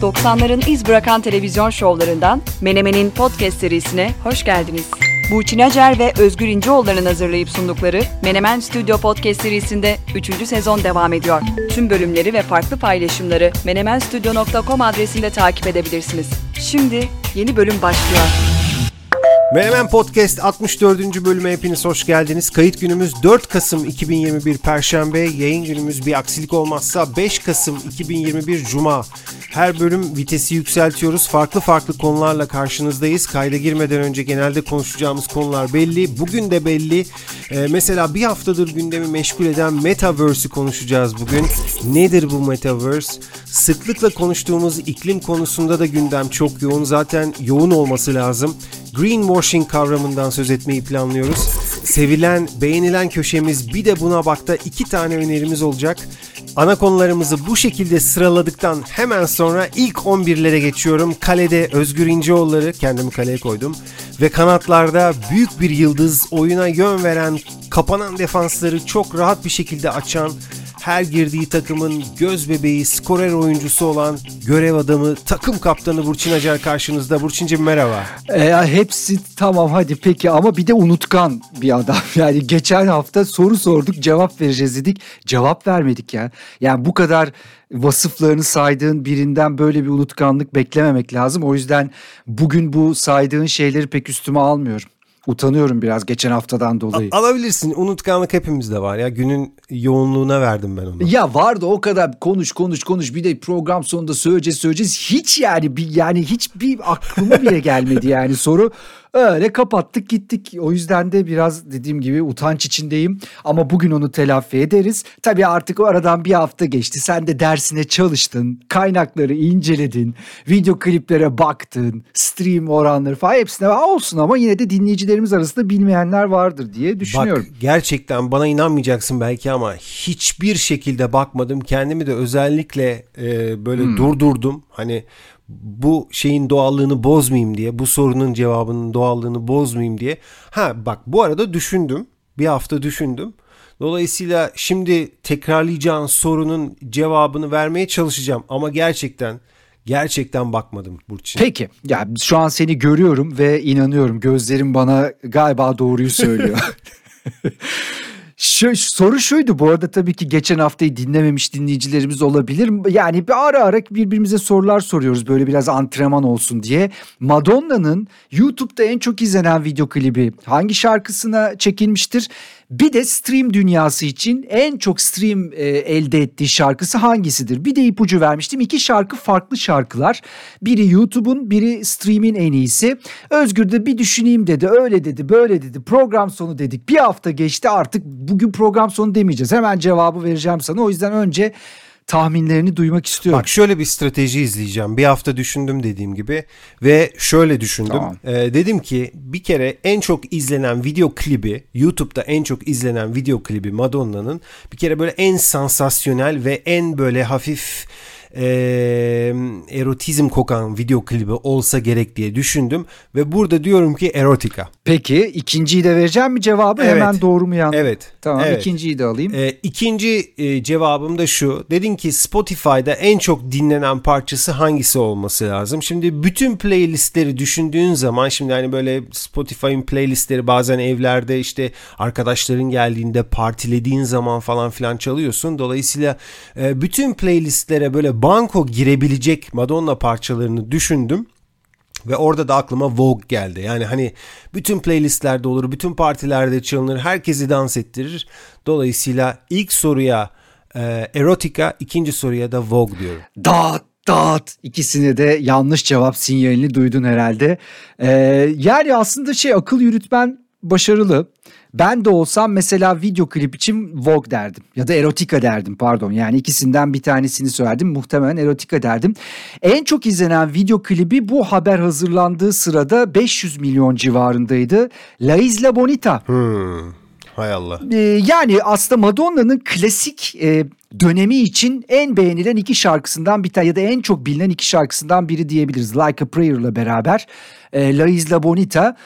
90'ların iz bırakan televizyon şovlarından Menemen'in podcast serisine hoş geldiniz. Burçin Acer ve Özgür İnceoğulları'nın hazırlayıp sundukları Menemen Stüdyo Podcast serisinde 3. sezon devam ediyor. Tüm bölümleri ve farklı paylaşımları menemenstudio.com adresinde takip edebilirsiniz. Şimdi yeni bölüm başlıyor. Menemen Podcast 64. bölüme hepiniz hoş geldiniz. Kayıt günümüz 4 Kasım 2021 Perşembe, yayın günümüz bir aksilik olmazsa 5 Kasım 2021 Cuma. Her bölüm vitesi yükseltiyoruz. Farklı farklı konularla karşınızdayız. Kayda girmeden önce genelde konuşacağımız konular belli. Bugün de belli. Ee, mesela bir haftadır gündemi meşgul eden Metaverse'ü konuşacağız bugün. Nedir bu Metaverse? Sıklıkla konuştuğumuz iklim konusunda da gündem çok yoğun. Zaten yoğun olması lazım. Greenwashing kavramından söz etmeyi planlıyoruz. Sevilen, beğenilen köşemiz bir de buna bakta iki tane önerimiz olacak. Ana konularımızı bu şekilde sıraladıktan hemen sonra ilk 11'lere geçiyorum. Kalede Özgür İnceoğulları, kendimi kaleye koydum. Ve kanatlarda büyük bir yıldız, oyuna yön veren, kapanan defansları çok rahat bir şekilde açan, her girdiği takımın göz bebeği, skorer oyuncusu olan görev adamı, takım kaptanı Burçin Acar karşınızda. Burçin'cim merhaba. E, hepsi tamam hadi peki ama bir de unutkan bir adam. Yani geçen hafta soru sorduk cevap vereceğiz dedik. Cevap vermedik ya. Yani bu kadar vasıflarını saydığın birinden böyle bir unutkanlık beklememek lazım. O yüzden bugün bu saydığın şeyleri pek üstüme almıyorum. Utanıyorum biraz geçen haftadan dolayı. A- alabilirsin. Unutkanlık hepimizde var ya. Günün yoğunluğuna verdim ben onu. Ya vardı o kadar konuş konuş konuş bir de program sonunda söyleyeceğiz söyleyeceğiz. Hiç yani bir yani hiç bir aklıma bile gelmedi yani soru. Öyle kapattık gittik. O yüzden de biraz dediğim gibi utanç içindeyim. Ama bugün onu telafi ederiz. Tabii artık o aradan bir hafta geçti. Sen de dersine çalıştın. Kaynakları inceledin. Video kliplere baktın. Stream oranları falan hepsine olsun ama yine de dinleyicilerimiz arasında bilmeyenler vardır diye düşünüyorum. Bak gerçekten bana inanmayacaksın belki ama hiçbir şekilde bakmadım. Kendimi de özellikle e, böyle hmm. durdurdum. Hani bu şeyin doğallığını bozmayayım diye, bu sorunun cevabının doğallığını bozmayayım diye. Ha bak bu arada düşündüm. Bir hafta düşündüm. Dolayısıyla şimdi tekrarlayacağın sorunun cevabını vermeye çalışacağım ama gerçekten gerçekten bakmadım Burçin. Peki. Ya şu an seni görüyorum ve inanıyorum. Gözlerim bana galiba doğruyu söylüyor. Şu, soru şuydu bu arada tabii ki geçen haftayı dinlememiş dinleyicilerimiz olabilir. Yani bir ara ara birbirimize sorular soruyoruz böyle biraz antrenman olsun diye. Madonna'nın YouTube'da en çok izlenen video klibi hangi şarkısına çekilmiştir? Bir de stream dünyası için en çok stream e, elde ettiği şarkısı hangisidir? Bir de ipucu vermiştim. İki şarkı farklı şarkılar. Biri YouTube'un, biri stream'in en iyisi. Özgür de bir düşüneyim dedi. Öyle dedi, böyle dedi. Program sonu dedik. Bir hafta geçti artık bugün program sonu demeyeceğiz. Hemen cevabı vereceğim sana. O yüzden önce tahminlerini duymak istiyorum. Bak şöyle bir strateji izleyeceğim. Bir hafta düşündüm dediğim gibi ve şöyle düşündüm. Tamam. Ee, dedim ki bir kere en çok izlenen video klibi YouTube'da en çok izlenen video klibi Madonna'nın bir kere böyle en sansasyonel ve en böyle hafif e, erotizm kokan video klibi olsa gerek diye düşündüm ve burada diyorum ki erotika. Peki ikinciyi de vereceğim mi cevabı evet. hemen doğru mu yanlış? Evet. Tamam evet. ikinciyi de alayım. E, ikinci e, cevabım da şu. Dedin ki Spotify'da en çok dinlenen parçası hangisi olması lazım? Şimdi bütün playlistleri düşündüğün zaman şimdi hani böyle Spotify'ın playlistleri bazen evlerde işte arkadaşların geldiğinde partilediğin zaman falan filan çalıyorsun. Dolayısıyla e, bütün playlistlere böyle banko girebilecek Madonna parçalarını düşündüm. Ve orada da aklıma Vogue geldi. Yani hani bütün playlistlerde olur, bütün partilerde çalınır, herkesi dans ettirir. Dolayısıyla ilk soruya e, erotika, ikinci soruya da Vogue diyorum. Dağıt dağıt ikisini de yanlış cevap sinyalini duydun herhalde. Ee, yani aslında şey akıl yürütmen başarılı. Ben de olsam mesela video klip için Vogue derdim ya da erotika derdim pardon. Yani ikisinden bir tanesini söyledim muhtemelen erotika derdim. En çok izlenen video klibi bu haber hazırlandığı sırada 500 milyon civarındaydı. La Isla Bonita. Hmm. Hay Allah. Ee, yani aslında Madonna'nın klasik e, dönemi için en beğenilen iki şarkısından bir tane ya da en çok bilinen iki şarkısından biri diyebiliriz. Like a Prayer'la beraber e, La Isla Bonita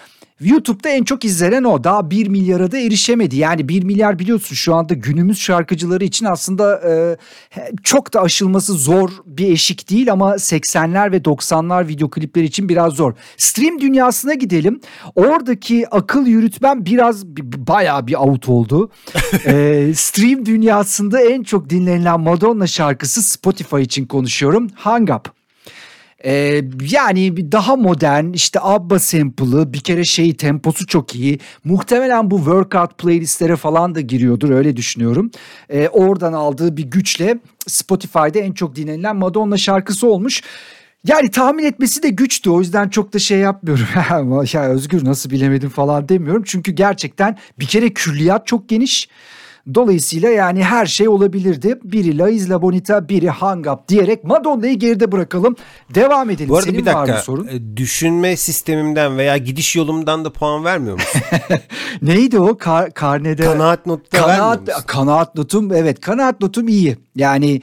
YouTube'da en çok izlenen o. Daha 1 milyara da erişemedi. Yani 1 milyar biliyorsun şu anda günümüz şarkıcıları için aslında e, çok da aşılması zor bir eşik değil ama 80'ler ve 90'lar video klipler için biraz zor. Stream dünyasına gidelim. Oradaki akıl yürütmem biraz bayağı bir out oldu. e, stream dünyasında en çok dinlenilen Madonna şarkısı Spotify için konuşuyorum. Hang Up. Ee, yani daha modern işte ABBA sample'ı bir kere şey temposu çok iyi. Muhtemelen bu workout playlistlere falan da giriyordur öyle düşünüyorum. Ee, oradan aldığı bir güçle Spotify'da en çok dinlenilen Madonna şarkısı olmuş. Yani tahmin etmesi de güçtü o yüzden çok da şey yapmıyorum. ya Özgür nasıl bilemedim falan demiyorum. Çünkü gerçekten bir kere külliyat çok geniş. Dolayısıyla yani her şey olabilirdi. Biri La Isla Bonita, biri Hang Up diyerek Madonna'yı geride bırakalım. Devam edelim. Bu arada Senin bir dakika. sorun? E, düşünme sistemimden veya gidiş yolumdan da puan vermiyor musun? Neydi o? Kar, karnede. Kanaat notu da vermiyor kanaat, musun? kanaat notum evet kanaat notum iyi. Yani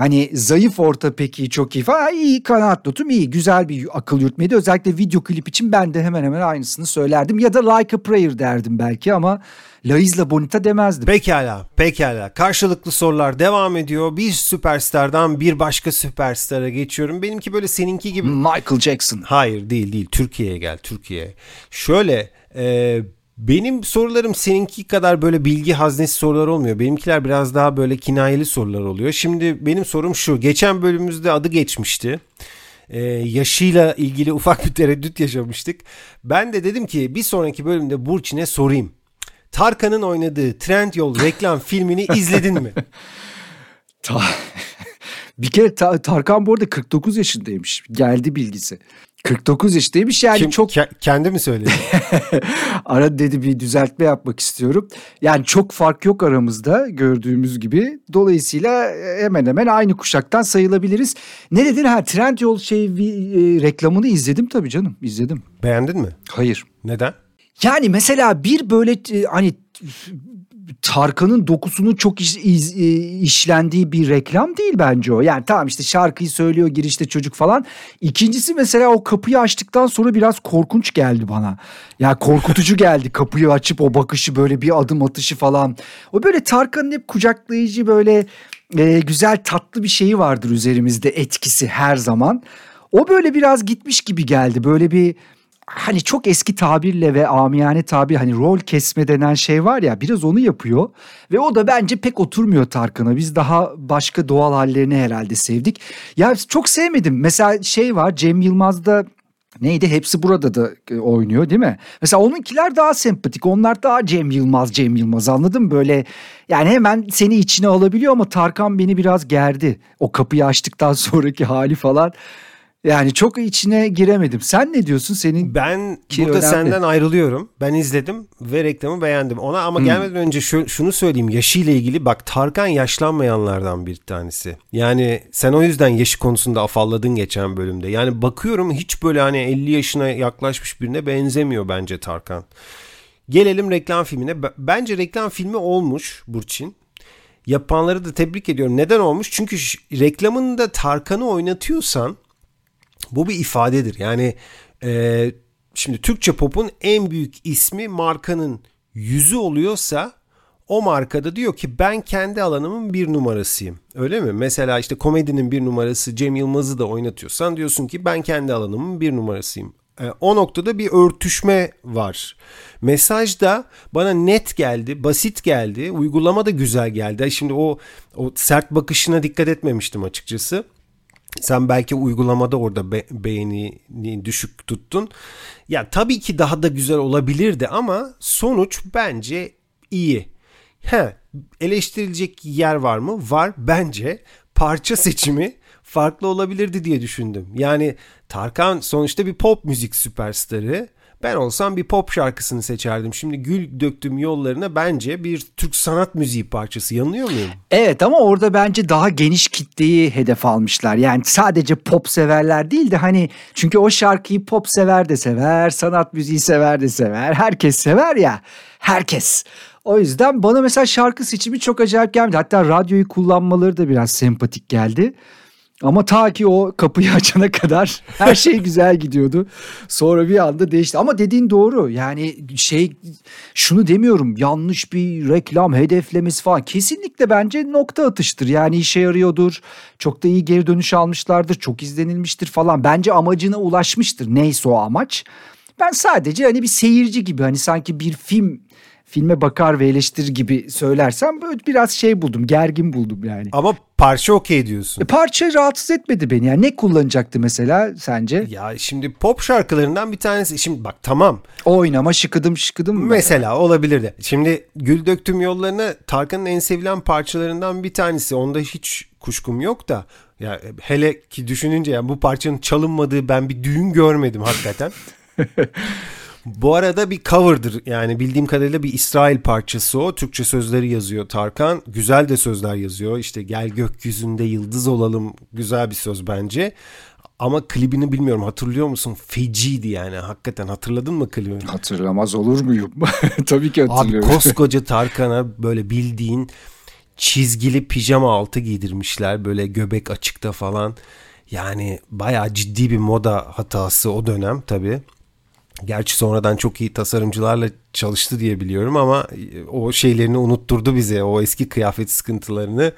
Hani zayıf orta peki çok iyi falan iyi kanaat notum iyi güzel bir akıl yürütmeydi. Özellikle video klip için ben de hemen hemen aynısını söylerdim ya da Like a Prayer derdim belki ama La Isla Bonita demezdim. Pekala, pekala. Karşılıklı sorular devam ediyor. Bir süperstardan bir başka süperstara geçiyorum. Benimki böyle seninki gibi. Michael Jackson. Hayır değil değil. Türkiye'ye gel Türkiye. Şöyle e, benim sorularım seninki kadar böyle bilgi haznesi sorular olmuyor. Benimkiler biraz daha böyle kinayeli sorular oluyor. Şimdi benim sorum şu. Geçen bölümümüzde adı geçmişti. Ee, yaşıyla ilgili ufak bir tereddüt yaşamıştık. Ben de dedim ki bir sonraki bölümde Burçin'e sorayım. Tarkan'ın oynadığı Trendyol reklam filmini izledin mi? Bir kere Ta- Tarkan bu arada 49 yaşındaymış. Geldi bilgisi. 49 yaşındaymış yani Kim, çok ke- kendi mi söyledi? ara dedi bir düzeltme yapmak istiyorum. Yani çok fark yok aramızda gördüğümüz gibi. Dolayısıyla hemen hemen aynı kuşaktan sayılabiliriz. Ne dedin ha Trendyol şey e, reklamını izledim tabii canım izledim. Beğendin mi? Hayır. Neden? Yani mesela bir böyle e, hani Tarkan'ın dokusunun çok iş, iz, e, işlendiği bir reklam değil bence o. Yani tamam işte şarkıyı söylüyor girişte çocuk falan. İkincisi mesela o kapıyı açtıktan sonra biraz korkunç geldi bana. Ya yani korkutucu geldi kapıyı açıp o bakışı böyle bir adım atışı falan. O böyle Tarkan'ın hep kucaklayıcı böyle e, güzel tatlı bir şeyi vardır üzerimizde etkisi her zaman. O böyle biraz gitmiş gibi geldi. Böyle bir hani çok eski tabirle ve amiyane tabir hani rol kesme denen şey var ya biraz onu yapıyor ve o da bence pek oturmuyor Tarkan'a. Biz daha başka doğal hallerini herhalde sevdik. Ya çok sevmedim. Mesela şey var Cem Yılmaz'da Neydi? Hepsi burada da e, oynuyor değil mi? Mesela onunkiler daha sempatik. Onlar daha Cem Yılmaz, Cem Yılmaz anladın mı? Böyle yani hemen seni içine alabiliyor ama Tarkan beni biraz gerdi. O kapıyı açtıktan sonraki hali falan. Yani çok içine giremedim. Sen ne diyorsun? Senin Ben Ki burada önemli. senden ayrılıyorum. Ben izledim ve reklamı beğendim. Ona ama gelmeden önce şu, şunu söyleyeyim. Yaşıyla ilgili bak Tarkan yaşlanmayanlardan bir tanesi. Yani sen o yüzden yaşı konusunda afalladın geçen bölümde. Yani bakıyorum hiç böyle hani 50 yaşına yaklaşmış birine benzemiyor bence Tarkan. Gelelim reklam filmine. Bence reklam filmi olmuş Burçin. Yapanları da tebrik ediyorum. Neden olmuş? Çünkü reklamında Tarkan'ı oynatıyorsan bu bir ifadedir. Yani e, şimdi Türkçe pop'un en büyük ismi markanın yüzü oluyorsa o markada diyor ki ben kendi alanımın bir numarasıyım. Öyle mi? Mesela işte komedinin bir numarası Cem Yılmaz'ı da oynatıyorsan diyorsun ki ben kendi alanımın bir numarasıyım. E, o noktada bir örtüşme var. Mesaj da bana net geldi, basit geldi, uygulama da güzel geldi. Şimdi o o sert bakışına dikkat etmemiştim açıkçası. Sen belki uygulamada orada be- beğenini düşük tuttun. Ya tabii ki daha da güzel olabilirdi ama sonuç bence iyi. He, eleştirilecek yer var mı? Var. Bence parça seçimi farklı olabilirdi diye düşündüm. Yani Tarkan sonuçta bir pop müzik süperstarı. Ben olsam bir pop şarkısını seçerdim. Şimdi Gül Döktüm Yollarına bence bir Türk sanat müziği parçası. Yanılıyor muyum? Evet ama orada bence daha geniş kitleyi hedef almışlar. Yani sadece pop severler değil de hani çünkü o şarkıyı pop sever de sever, sanat müziği sever de sever. Herkes sever ya. Herkes. O yüzden bana mesela şarkı seçimi çok acayip gelmedi. Hatta radyoyu kullanmaları da biraz sempatik geldi. Ama ta ki o kapıyı açana kadar her şey güzel gidiyordu. Sonra bir anda değişti. Ama dediğin doğru. Yani şey şunu demiyorum yanlış bir reklam hedeflemesi falan. Kesinlikle bence nokta atıştır. Yani işe yarıyordur. Çok da iyi geri dönüş almışlardır. Çok izlenilmiştir falan. Bence amacına ulaşmıştır. Neyse o amaç. Ben sadece hani bir seyirci gibi hani sanki bir film filme bakar ve eleştirir gibi söylersem böyle biraz şey buldum gergin buldum yani. Ama parça okey diyorsun. E, parça rahatsız etmedi beni yani ne kullanacaktı mesela sence? Ya şimdi pop şarkılarından bir tanesi. Şimdi bak tamam. Oynama şıkıdım şıkıdım? Mesela olabilirdi. Şimdi Gül Döktüm Yollarını Tarkan'ın en sevilen parçalarından bir tanesi. Onda hiç kuşkum yok da. Ya hele ki düşününce yani bu parçanın çalınmadığı ben bir düğün görmedim hakikaten. Bu arada bir cover'dır yani bildiğim kadarıyla bir İsrail parçası o. Türkçe sözleri yazıyor Tarkan. Güzel de sözler yazıyor. İşte gel gökyüzünde yıldız olalım güzel bir söz bence. Ama klibini bilmiyorum hatırlıyor musun? Feciydi yani hakikaten hatırladın mı klibini? Hatırlamaz olur muyum? Tabii ki hatırlıyorum. Abi koskoca Tarkan'a böyle bildiğin çizgili pijama altı giydirmişler böyle göbek açıkta falan. Yani bayağı ciddi bir moda hatası o dönem tabii. Gerçi sonradan çok iyi tasarımcılarla çalıştı diye biliyorum ama o şeylerini unutturdu bize o eski kıyafet sıkıntılarını.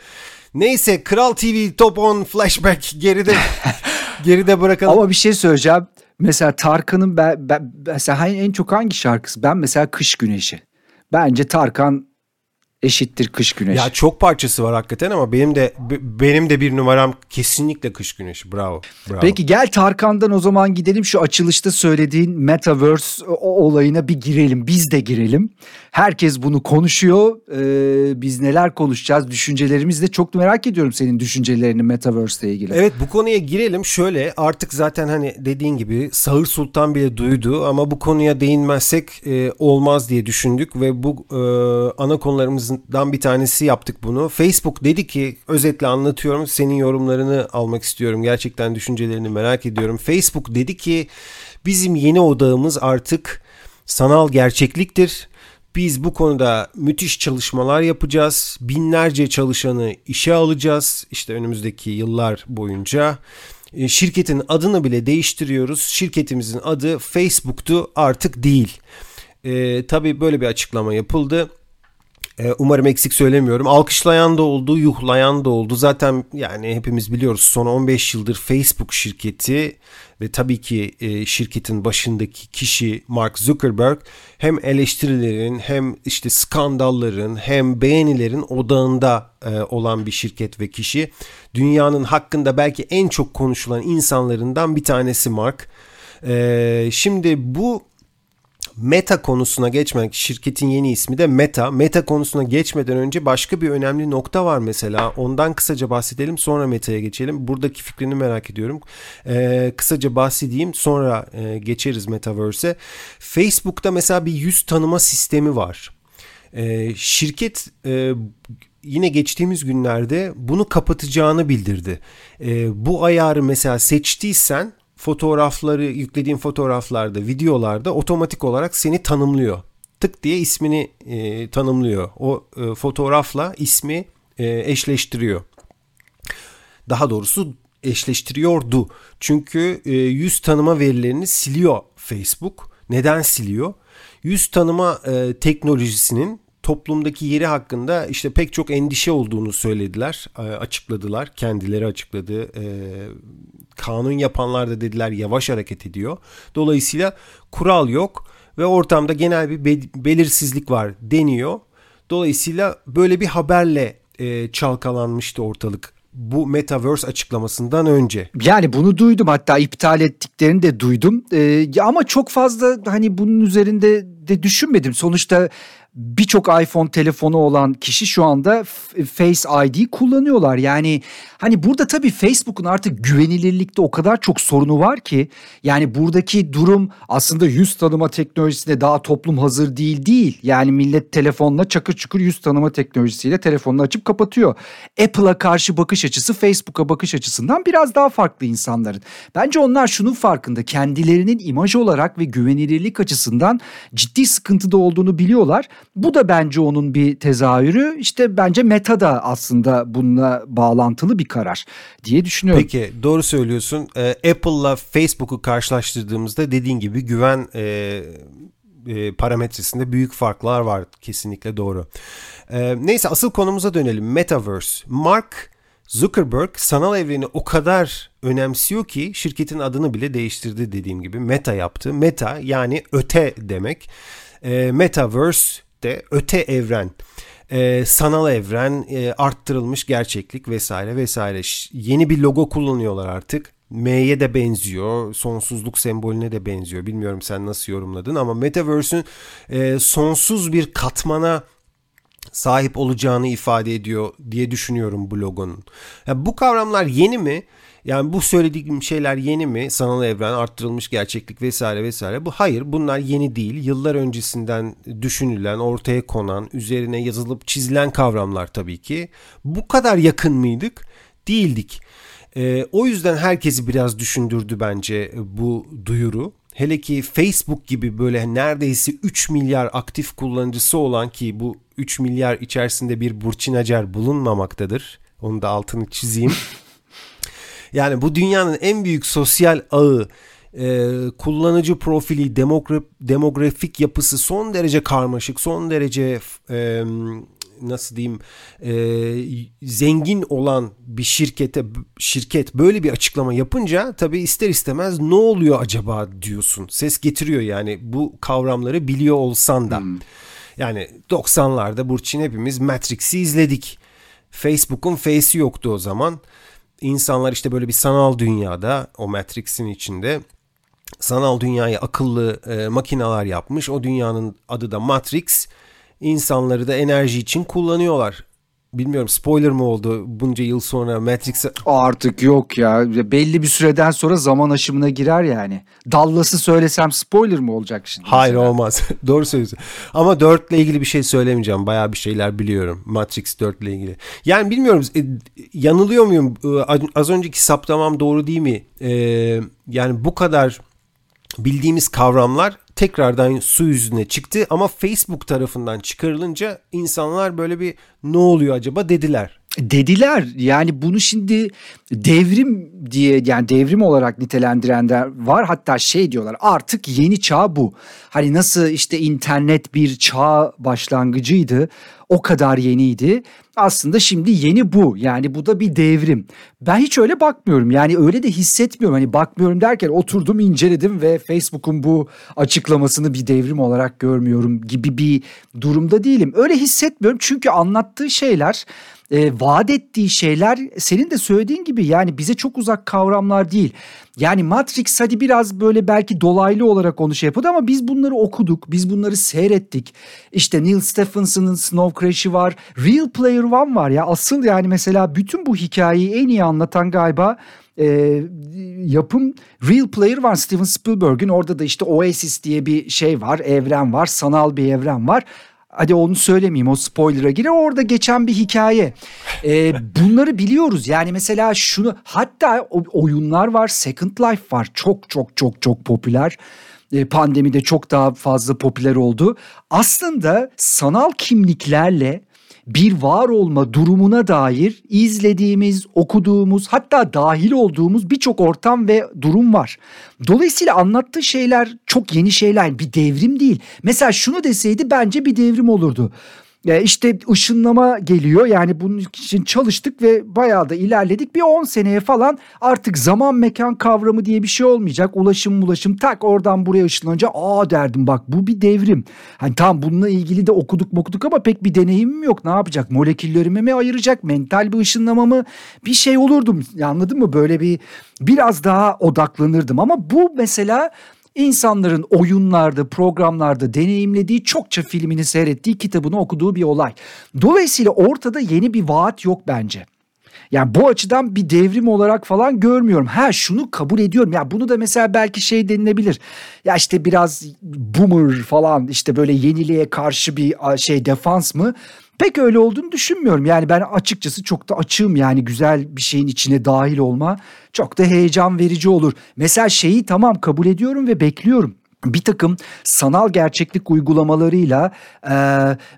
Neyse Kral TV Top 10 Flashback geride geride bırakalım. Ama bir şey söyleyeceğim. Mesela Tarkan'ın ben, ben, mesela en çok hangi şarkısı? Ben mesela Kış Güneşi. Bence Tarkan eşittir kış güneşi. Ya çok parçası var hakikaten ama benim de benim de bir numaram kesinlikle kış güneşi. Bravo. bravo. Peki gel Tarkan'dan o zaman gidelim şu açılışta söylediğin metaverse o olayına bir girelim. Biz de girelim. Herkes bunu konuşuyor. Ee, biz neler konuşacağız? Düşüncelerimiz de çok merak ediyorum senin düşüncelerini metaverse ile ilgili. Evet bu konuya girelim. Şöyle artık zaten hani dediğin gibi Sağır Sultan bile duydu ama bu konuya değinmezsek e, olmaz diye düşündük ve bu e, ana konularımızın dan bir tanesi yaptık bunu. Facebook dedi ki özetle anlatıyorum senin yorumlarını almak istiyorum. Gerçekten düşüncelerini merak ediyorum. Facebook dedi ki bizim yeni odağımız artık sanal gerçekliktir. Biz bu konuda müthiş çalışmalar yapacağız. Binlerce çalışanı işe alacağız. İşte önümüzdeki yıllar boyunca e, şirketin adını bile değiştiriyoruz. Şirketimizin adı Facebook'tu artık değil. E, tabii böyle bir açıklama yapıldı. Ee, umarım eksik söylemiyorum. Alkışlayan da oldu, yuhlayan da oldu. Zaten yani hepimiz biliyoruz son 15 yıldır Facebook şirketi ve tabii ki e, şirketin başındaki kişi Mark Zuckerberg hem eleştirilerin hem işte skandalların hem beğenilerin odağında e, olan bir şirket ve kişi. Dünyanın hakkında belki en çok konuşulan insanlarından bir tanesi Mark. E, şimdi bu Meta konusuna geçmek, şirketin yeni ismi de Meta. Meta konusuna geçmeden önce başka bir önemli nokta var mesela. Ondan kısaca bahsedelim sonra Meta'ya geçelim. Buradaki fikrini merak ediyorum. Ee, kısaca bahsedeyim sonra e, geçeriz Metaverse'e. Facebook'ta mesela bir yüz tanıma sistemi var. Ee, şirket e, yine geçtiğimiz günlerde bunu kapatacağını bildirdi. E, bu ayarı mesela seçtiysen fotoğrafları yüklediğin fotoğraflarda, videolarda otomatik olarak seni tanımlıyor. Tık diye ismini e, tanımlıyor. O e, fotoğrafla ismi e, eşleştiriyor. Daha doğrusu eşleştiriyordu. Çünkü e, yüz tanıma verilerini siliyor Facebook. Neden siliyor? Yüz tanıma e, teknolojisinin toplumdaki yeri hakkında işte pek çok endişe olduğunu söylediler, e, açıkladılar, kendileri açıkladı. E, kanun yapanlar da dediler yavaş hareket ediyor. Dolayısıyla kural yok ve ortamda genel bir belirsizlik var deniyor. Dolayısıyla böyle bir haberle e, çalkalanmıştı ortalık bu Metaverse açıklamasından önce. Yani bunu duydum hatta iptal ettiklerini de duydum. Ee, ama çok fazla hani bunun üzerinde de düşünmedim. Sonuçta birçok iPhone telefonu olan kişi şu anda Face ID kullanıyorlar. Yani hani burada tabii Facebook'un artık güvenilirlikte o kadar çok sorunu var ki yani buradaki durum aslında yüz tanıma teknolojisine daha toplum hazır değil değil. Yani millet telefonla çakır çukur yüz tanıma teknolojisiyle telefonunu açıp kapatıyor. Apple'a karşı bakış açısı Facebook'a bakış açısından biraz daha farklı insanların. Bence onlar şunun farkında kendilerinin imaj olarak ve güvenilirlik açısından ciddi sıkıntıda olduğunu biliyorlar. Bu da bence onun bir tezahürü. İşte bence Meta da aslında bununla bağlantılı bir karar diye düşünüyorum. Peki doğru söylüyorsun. Ee, Apple'la Facebook'u karşılaştırdığımızda dediğin gibi güven e, e, parametresinde büyük farklar var. Kesinlikle doğru. E, neyse asıl konumuza dönelim. Metaverse. Mark Zuckerberg sanal evreni o kadar önemsiyor ki şirketin adını bile değiştirdi dediğim gibi. Meta yaptı. Meta yani öte demek. E, Metaverse de öte evren. E, sanal evren, e, arttırılmış gerçeklik vesaire vesaire. Yeni bir logo kullanıyorlar artık. M'ye de benziyor. Sonsuzluk sembolüne de benziyor. Bilmiyorum sen nasıl yorumladın ama Metaverse'ün e, sonsuz bir katmana sahip olacağını ifade ediyor diye düşünüyorum bu logonun. Ya bu kavramlar yeni mi? Yani bu söylediğim şeyler yeni mi? Sanal evren, arttırılmış gerçeklik vesaire vesaire. Bu hayır, bunlar yeni değil. Yıllar öncesinden düşünülen, ortaya konan, üzerine yazılıp çizilen kavramlar tabii ki. Bu kadar yakın mıydık? Değildik. Ee, o yüzden herkesi biraz düşündürdü bence bu duyuru. Hele ki Facebook gibi böyle neredeyse 3 milyar aktif kullanıcısı olan ki bu 3 milyar içerisinde bir Burçin Acar bulunmamaktadır. Onu da altını çizeyim. Yani bu dünyanın en büyük sosyal ağı, e, kullanıcı profili, demogra- demografik yapısı son derece karmaşık, son derece e, nasıl diyeyim e, zengin olan bir şirkete şirket böyle bir açıklama yapınca tabii ister istemez ne oluyor acaba diyorsun. Ses getiriyor yani bu kavramları biliyor olsan da. Hmm. Yani 90'larda Burçin hepimiz Matrix'i izledik. Facebook'un Face'i yoktu o zaman. İnsanlar işte böyle bir sanal dünyada o Matrix'in içinde sanal dünyayı akıllı e, makineler yapmış. O dünyanın adı da Matrix. İnsanları da enerji için kullanıyorlar. Bilmiyorum spoiler mı oldu bunca yıl sonra Matrix'e? Artık yok ya. Belli bir süreden sonra zaman aşımına girer yani. Dallas'ı söylesem spoiler mı olacak şimdi? Hayır mesela? olmaz. Doğru söylüyorsun. Ama 4 ile ilgili bir şey söylemeyeceğim. Bayağı bir şeyler biliyorum. Matrix 4 ile ilgili. Yani bilmiyorum e, yanılıyor muyum? E, az önceki saptamam doğru değil mi? E, yani bu kadar bildiğimiz kavramlar tekrardan su yüzüne çıktı ama Facebook tarafından çıkarılınca insanlar böyle bir ne oluyor acaba dediler. Dediler yani bunu şimdi devrim diye yani devrim olarak nitelendirenler var hatta şey diyorlar artık yeni çağ bu. Hani nasıl işte internet bir çağ başlangıcıydı o kadar yeniydi. Aslında şimdi yeni bu. Yani bu da bir devrim. Ben hiç öyle bakmıyorum. Yani öyle de hissetmiyorum. Hani bakmıyorum derken oturdum inceledim ve Facebook'un bu açıklamasını bir devrim olarak görmüyorum gibi bir durumda değilim. Öyle hissetmiyorum çünkü anlattığı şeyler e, vaat ettiği şeyler senin de söylediğin gibi yani bize çok uzak kavramlar değil. Yani Matrix hadi biraz böyle belki dolaylı olarak onu şey yapıyordu ama biz bunları okuduk, biz bunları seyrettik. İşte Neil Stephenson'ın Snow Crash'i var, Real Player One var ya asıl yani mesela bütün bu hikayeyi en iyi anlatan galiba e, yapım Real Player One Steven Spielberg'in orada da işte Oasis diye bir şey var, evren var, sanal bir evren var. Hadi onu söylemeyeyim o spoiler'a girer. Orada geçen bir hikaye. Ee, bunları biliyoruz. Yani mesela şunu hatta oyunlar var. Second Life var. Çok çok çok çok popüler. Ee, pandemide çok daha fazla popüler oldu. Aslında sanal kimliklerle bir var olma durumuna dair izlediğimiz, okuduğumuz hatta dahil olduğumuz birçok ortam ve durum var. Dolayısıyla anlattığı şeyler çok yeni şeyler bir devrim değil. Mesela şunu deseydi bence bir devrim olurdu. E, işte ışınlama geliyor yani bunun için çalıştık ve bayağı da ilerledik. Bir 10 seneye falan artık zaman mekan kavramı diye bir şey olmayacak. Ulaşım ulaşım tak oradan buraya ışınlanınca aa derdim bak bu bir devrim. Hani tam bununla ilgili de okuduk okuduk ama pek bir deneyimim yok. Ne yapacak? Moleküllerimi mi ayıracak? Mental bir ışınlama mı? Bir şey olurdum anladın mı? Böyle bir biraz daha odaklanırdım ama bu mesela insanların oyunlarda, programlarda deneyimlediği çokça filmini seyrettiği, kitabını okuduğu bir olay. Dolayısıyla ortada yeni bir vaat yok bence. Yani bu açıdan bir devrim olarak falan görmüyorum. Ha şunu kabul ediyorum. Ya bunu da mesela belki şey denilebilir. Ya işte biraz boomer falan işte böyle yeniliğe karşı bir şey defans mı? Pek öyle olduğunu düşünmüyorum. Yani ben açıkçası çok da açığım yani güzel bir şeyin içine dahil olma çok da heyecan verici olur. Mesela şeyi tamam kabul ediyorum ve bekliyorum. Bir takım sanal gerçeklik uygulamalarıyla e,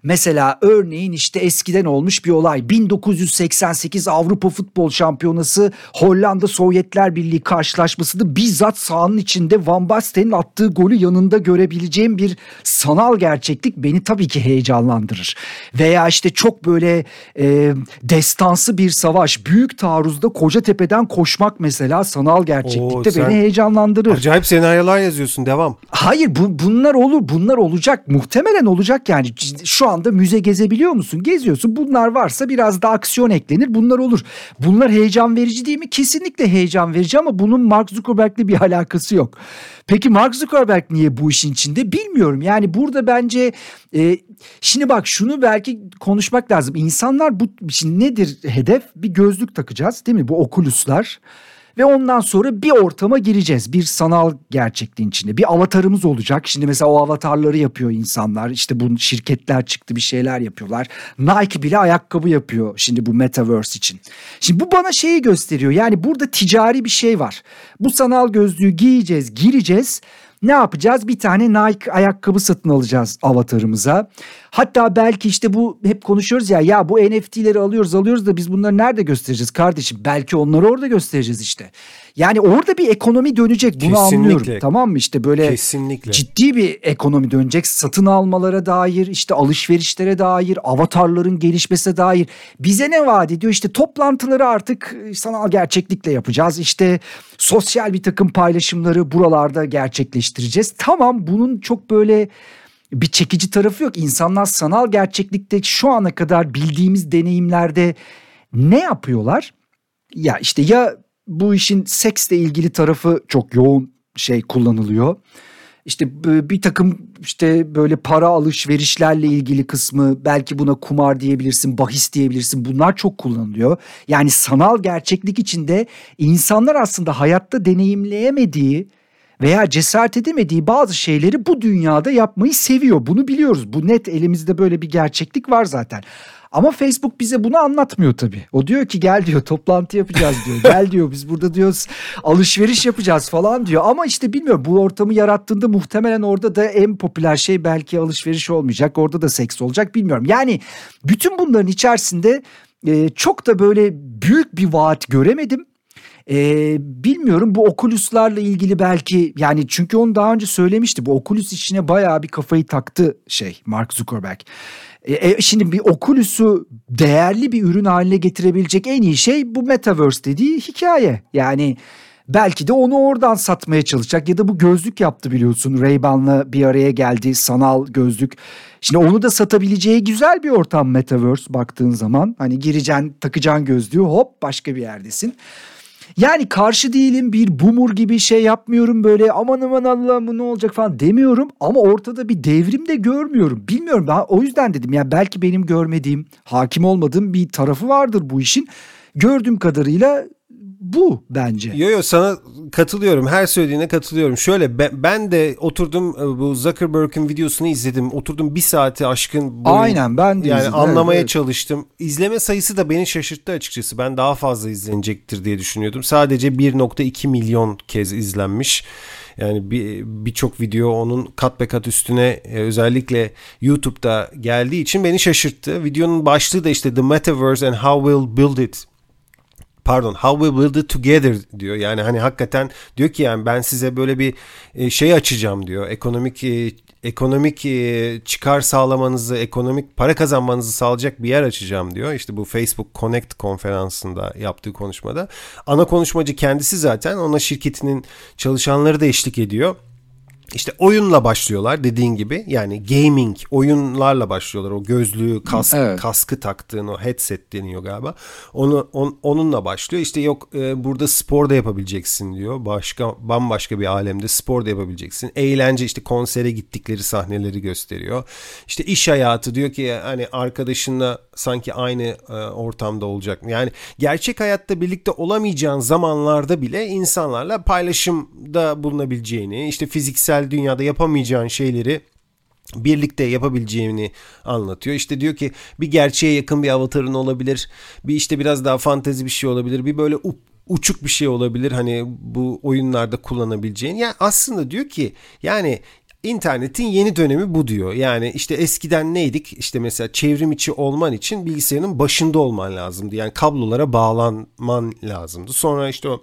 mesela örneğin işte eskiden olmuş bir olay 1988 Avrupa Futbol Şampiyonası Hollanda Sovyetler Birliği karşılaşmasında bizzat sahanın içinde Van Basten'in attığı golü yanında görebileceğim bir sanal gerçeklik beni tabii ki heyecanlandırır. Veya işte çok böyle e, destansı bir savaş büyük taarruzda Kocatepe'den koşmak mesela sanal gerçeklikte Oo, beni heyecanlandırır. Acayip senaryolar yazıyorsun devam. Hayır bu, bunlar olur bunlar olacak. Muhtemelen olacak yani. Şu anda müze gezebiliyor musun? Geziyorsun. Bunlar varsa biraz da aksiyon eklenir. Bunlar olur. Bunlar heyecan verici değil mi? Kesinlikle heyecan verici ama bunun Mark Zuckerberg'le bir alakası yok. Peki Mark Zuckerberg niye bu işin içinde? Bilmiyorum. Yani burada bence e, şimdi bak şunu belki konuşmak lazım. İnsanlar bu şimdi nedir hedef? Bir gözlük takacağız değil mi? Bu okuluslar ve ondan sonra bir ortama gireceğiz. Bir sanal gerçekliğin içinde. Bir avatarımız olacak. Şimdi mesela o avatarları yapıyor insanlar. İşte bu şirketler çıktı bir şeyler yapıyorlar. Nike bile ayakkabı yapıyor şimdi bu metaverse için. Şimdi bu bana şeyi gösteriyor. Yani burada ticari bir şey var. Bu sanal gözlüğü giyeceğiz, gireceğiz ne yapacağız? Bir tane Nike ayakkabı satın alacağız avatarımıza. Hatta belki işte bu hep konuşuyoruz ya ya bu NFT'leri alıyoruz alıyoruz da biz bunları nerede göstereceğiz kardeşim? Belki onları orada göstereceğiz işte. Yani orada bir ekonomi dönecek bunu Kesinlikle. anlıyorum tamam mı? İşte böyle Kesinlikle. ciddi bir ekonomi dönecek. Satın almalara dair işte alışverişlere dair avatarların gelişmesine dair bize ne vaat ediyor? İşte toplantıları artık e, sanal gerçeklikle yapacağız. İşte sosyal bir takım paylaşımları buralarda gerçekleştireceğiz. Tamam bunun çok böyle bir çekici tarafı yok. İnsanlar sanal gerçeklikte şu ana kadar bildiğimiz deneyimlerde ne yapıyorlar? Ya işte ya bu işin seksle ilgili tarafı çok yoğun şey kullanılıyor. İşte bir takım işte böyle para alışverişlerle ilgili kısmı belki buna kumar diyebilirsin, bahis diyebilirsin. Bunlar çok kullanılıyor. Yani sanal gerçeklik içinde insanlar aslında hayatta deneyimleyemediği veya cesaret edemediği bazı şeyleri bu dünyada yapmayı seviyor. Bunu biliyoruz. Bu net elimizde böyle bir gerçeklik var zaten. Ama Facebook bize bunu anlatmıyor tabii. O diyor ki gel diyor toplantı yapacağız diyor. gel diyor biz burada diyoruz alışveriş yapacağız falan diyor. Ama işte bilmiyorum bu ortamı yarattığında muhtemelen orada da en popüler şey belki alışveriş olmayacak. Orada da seks olacak bilmiyorum. Yani bütün bunların içerisinde çok da böyle büyük bir vaat göremedim. Ee, bilmiyorum bu Oculus'larla ilgili belki yani çünkü onu daha önce söylemişti. Bu Oculus işine bayağı bir kafayı taktı şey Mark Zuckerberg. E, şimdi bir Oculus'u değerli bir ürün haline getirebilecek en iyi şey bu Metaverse dediği hikaye. Yani belki de onu oradan satmaya çalışacak ya da bu gözlük yaptı biliyorsun Ray-Ban'la bir araya geldi sanal gözlük. Şimdi onu da satabileceği güzel bir ortam Metaverse baktığın zaman. Hani gireceksin takacaksın gözlüğü hop başka bir yerdesin. Yani karşı değilim bir bumur gibi şey yapmıyorum böyle aman aman Allah'ım ne olacak falan demiyorum ama ortada bir devrim de görmüyorum. Bilmiyorum ben o yüzden dedim ya belki benim görmediğim hakim olmadığım bir tarafı vardır bu işin. Gördüğüm kadarıyla bu bence. Yo yo sana katılıyorum. Her söylediğine katılıyorum. Şöyle ben, ben de oturdum e, bu Zuckerberg'in videosunu izledim. Oturdum bir saati aşkın boyun, Aynen ben de yani izledim. anlamaya evet, çalıştım. İzleme sayısı da beni şaşırttı açıkçası. Ben daha fazla izlenecektir diye düşünüyordum. Sadece 1.2 milyon kez izlenmiş. Yani birçok bir video onun kat be kat üstüne e, özellikle YouTube'da geldiği için beni şaşırttı. Videonun başlığı da işte The Metaverse and How We'll Build It pardon how we build it together diyor. Yani hani hakikaten diyor ki yani ben size böyle bir e, şey açacağım diyor. Ekonomik e, ekonomik e, çıkar sağlamanızı, ekonomik para kazanmanızı sağlayacak bir yer açacağım diyor. İşte bu Facebook Connect konferansında yaptığı konuşmada. Ana konuşmacı kendisi zaten ona şirketinin çalışanları da eşlik ediyor. İşte oyunla başlıyorlar dediğin gibi. Yani gaming oyunlarla başlıyorlar. O gözlüğü kask, evet. kaskı taktığın o headset deniyor galiba. Onu on, onunla başlıyor. İşte yok e, burada spor da yapabileceksin diyor. Başka bambaşka bir alemde spor da yapabileceksin. Eğlence işte konsere gittikleri sahneleri gösteriyor. İşte iş hayatı diyor ki hani arkadaşınla sanki aynı e, ortamda olacak. Yani gerçek hayatta birlikte olamayacağın zamanlarda bile insanlarla paylaşımda bulunabileceğini işte fiziksel dünyada yapamayacağın şeyleri birlikte yapabileceğini anlatıyor. İşte diyor ki bir gerçeğe yakın bir avatarın olabilir. Bir işte biraz daha fantezi bir şey olabilir. Bir böyle uçuk bir şey olabilir hani bu oyunlarda kullanabileceğin. Yani aslında diyor ki yani İnternetin yeni dönemi bu diyor. Yani işte eskiden neydik? İşte mesela çevrim içi olman için bilgisayarın başında olman lazımdı. Yani kablolara bağlanman lazımdı. Sonra işte o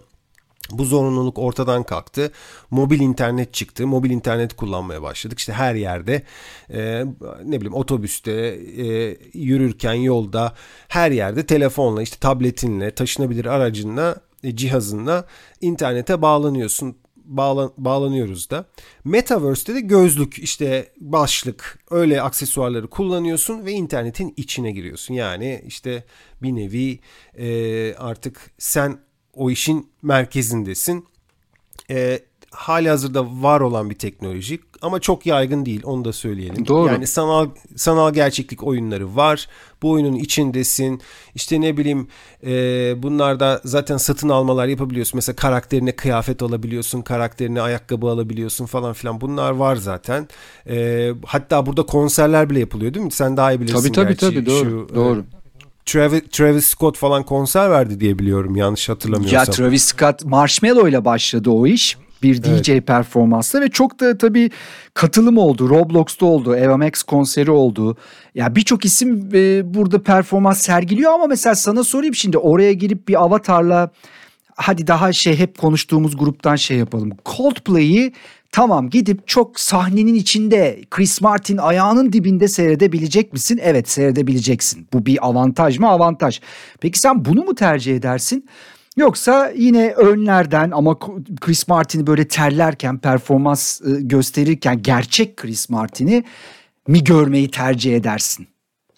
bu zorunluluk ortadan kalktı. Mobil internet çıktı. Mobil internet kullanmaya başladık. İşte her yerde e, ne bileyim otobüste, e, yürürken yolda her yerde telefonla işte tabletinle, taşınabilir aracınla, e, cihazınla internete bağlanıyorsun bağlan, bağlanıyoruz da. Metaverse'de de gözlük işte başlık öyle aksesuarları kullanıyorsun ve internetin içine giriyorsun. Yani işte bir nevi e, artık sen o işin merkezindesin. E, hali hazırda var olan bir teknoloji ama çok yaygın değil onu da söyleyelim. Doğru. Yani sanal sanal gerçeklik oyunları var. Bu oyunun içindesin. İşte ne bileyim e, bunlarda zaten satın almalar yapabiliyorsun. Mesela karakterine kıyafet alabiliyorsun, karakterine ayakkabı alabiliyorsun falan filan. Bunlar var zaten. E, hatta burada konserler bile yapılıyor değil mi? Sen daha iyi bilirsin Tabii tabii gerçi. tabii doğru. Şu, e, doğru. Travis, Travis Scott falan konser verdi diye biliyorum yanlış hatırlamıyorsam. Ya Travis Scott Marshmallow ile başladı o iş. Bir DJ evet. performansla ve çok da tabii katılım oldu. Roblox'ta oldu. Eva Max konseri oldu. Ya birçok isim e, burada performans sergiliyor ama mesela sana sorayım şimdi oraya girip bir avatarla hadi daha şey hep konuştuğumuz gruptan şey yapalım. Coldplay'i Tamam gidip çok sahnenin içinde Chris Martin ayağının dibinde seyredebilecek misin? Evet seyredebileceksin. Bu bir avantaj mı? Avantaj. Peki sen bunu mu tercih edersin? Yoksa yine önlerden ama Chris Martin'i böyle terlerken performans gösterirken gerçek Chris Martin'i mi görmeyi tercih edersin?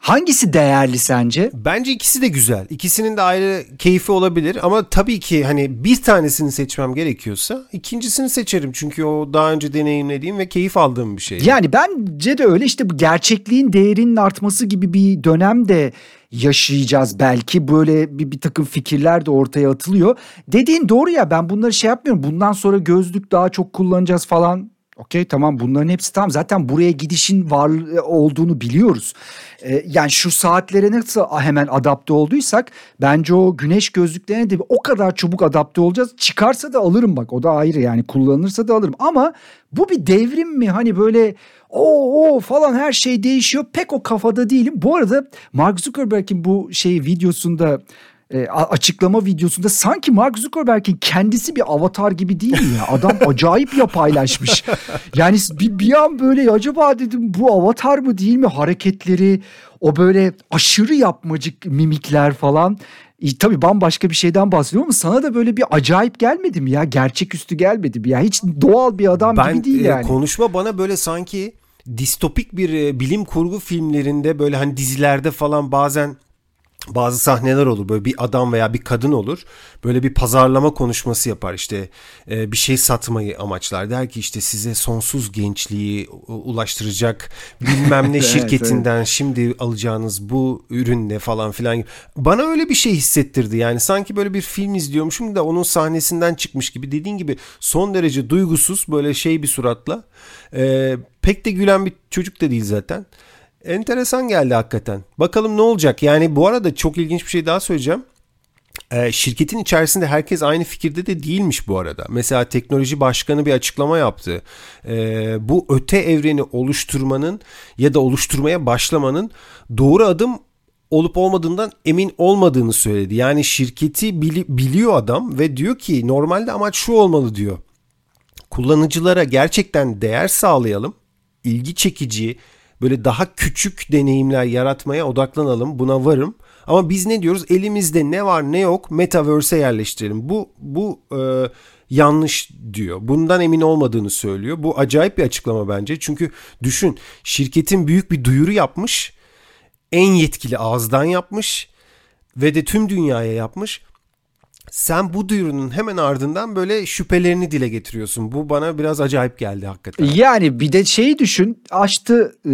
Hangisi değerli sence? Bence ikisi de güzel. İkisinin de ayrı keyfi olabilir ama tabii ki hani bir tanesini seçmem gerekiyorsa ikincisini seçerim. Çünkü o daha önce deneyimlediğim ve keyif aldığım bir şey. Yani bence de öyle işte bu gerçekliğin değerinin artması gibi bir dönem de yaşayacağız belki böyle bir, bir takım fikirler de ortaya atılıyor. Dediğin doğru ya ben bunları şey yapmıyorum bundan sonra gözlük daha çok kullanacağız falan Okey tamam bunların hepsi tamam zaten buraya gidişin var olduğunu biliyoruz. Ee, yani şu saatlere nasıl hemen adapte olduysak bence o güneş gözlüklerine de o kadar çabuk adapte olacağız. Çıkarsa da alırım bak o da ayrı yani kullanılırsa da alırım ama bu bir devrim mi hani böyle o o falan her şey değişiyor pek o kafada değilim. Bu arada Mark Zuckerberg'in bu şey videosunda e, açıklama videosunda sanki Mark Zuckerberg'in kendisi bir avatar gibi değil mi ya? Adam acayip ya paylaşmış. Yani bir, bir an böyle acaba dedim bu avatar mı değil mi hareketleri o böyle aşırı yapmacık mimikler falan. E, tabii bambaşka bir şeyden bahsediyorum ama sana da böyle bir acayip gelmedi mi ya? Gerçeküstü gelmedi mi ya? Hiç doğal bir adam ben, gibi değil e, yani. Konuşma bana böyle sanki distopik bir e, bilim kurgu filmlerinde böyle hani dizilerde falan bazen bazı sahneler olur. Böyle bir adam veya bir kadın olur. Böyle bir pazarlama konuşması yapar. İşte e, bir şey satmayı amaçlar. Der ki işte size sonsuz gençliği ulaştıracak bilmem ne şirketinden evet. şimdi alacağınız bu ürünle falan filan bana öyle bir şey hissettirdi. Yani sanki böyle bir film izliyormuşum da onun sahnesinden çıkmış gibi. Dediğin gibi son derece duygusuz böyle şey bir suratla. E, pek de gülen bir çocuk da değil zaten enteresan geldi hakikaten. Bakalım ne olacak? Yani bu arada çok ilginç bir şey daha söyleyeceğim. Ee, şirketin içerisinde herkes aynı fikirde de değilmiş bu arada. Mesela teknoloji başkanı bir açıklama yaptı. Ee, bu öte evreni oluşturmanın ya da oluşturmaya başlamanın doğru adım olup olmadığından emin olmadığını söyledi. Yani şirketi bili- biliyor adam ve diyor ki normalde amaç şu olmalı diyor. Kullanıcılara gerçekten değer sağlayalım, ilgi çekici, böyle daha küçük deneyimler yaratmaya odaklanalım. Buna varım. Ama biz ne diyoruz? Elimizde ne var ne yok metaverse'e yerleştirelim. Bu bu e, yanlış diyor. Bundan emin olmadığını söylüyor. Bu acayip bir açıklama bence. Çünkü düşün şirketin büyük bir duyuru yapmış. En yetkili ağızdan yapmış ve de tüm dünyaya yapmış sen bu duyurunun hemen ardından böyle şüphelerini dile getiriyorsun. Bu bana biraz acayip geldi hakikaten. Yani bir de şeyi düşün. Açtı e,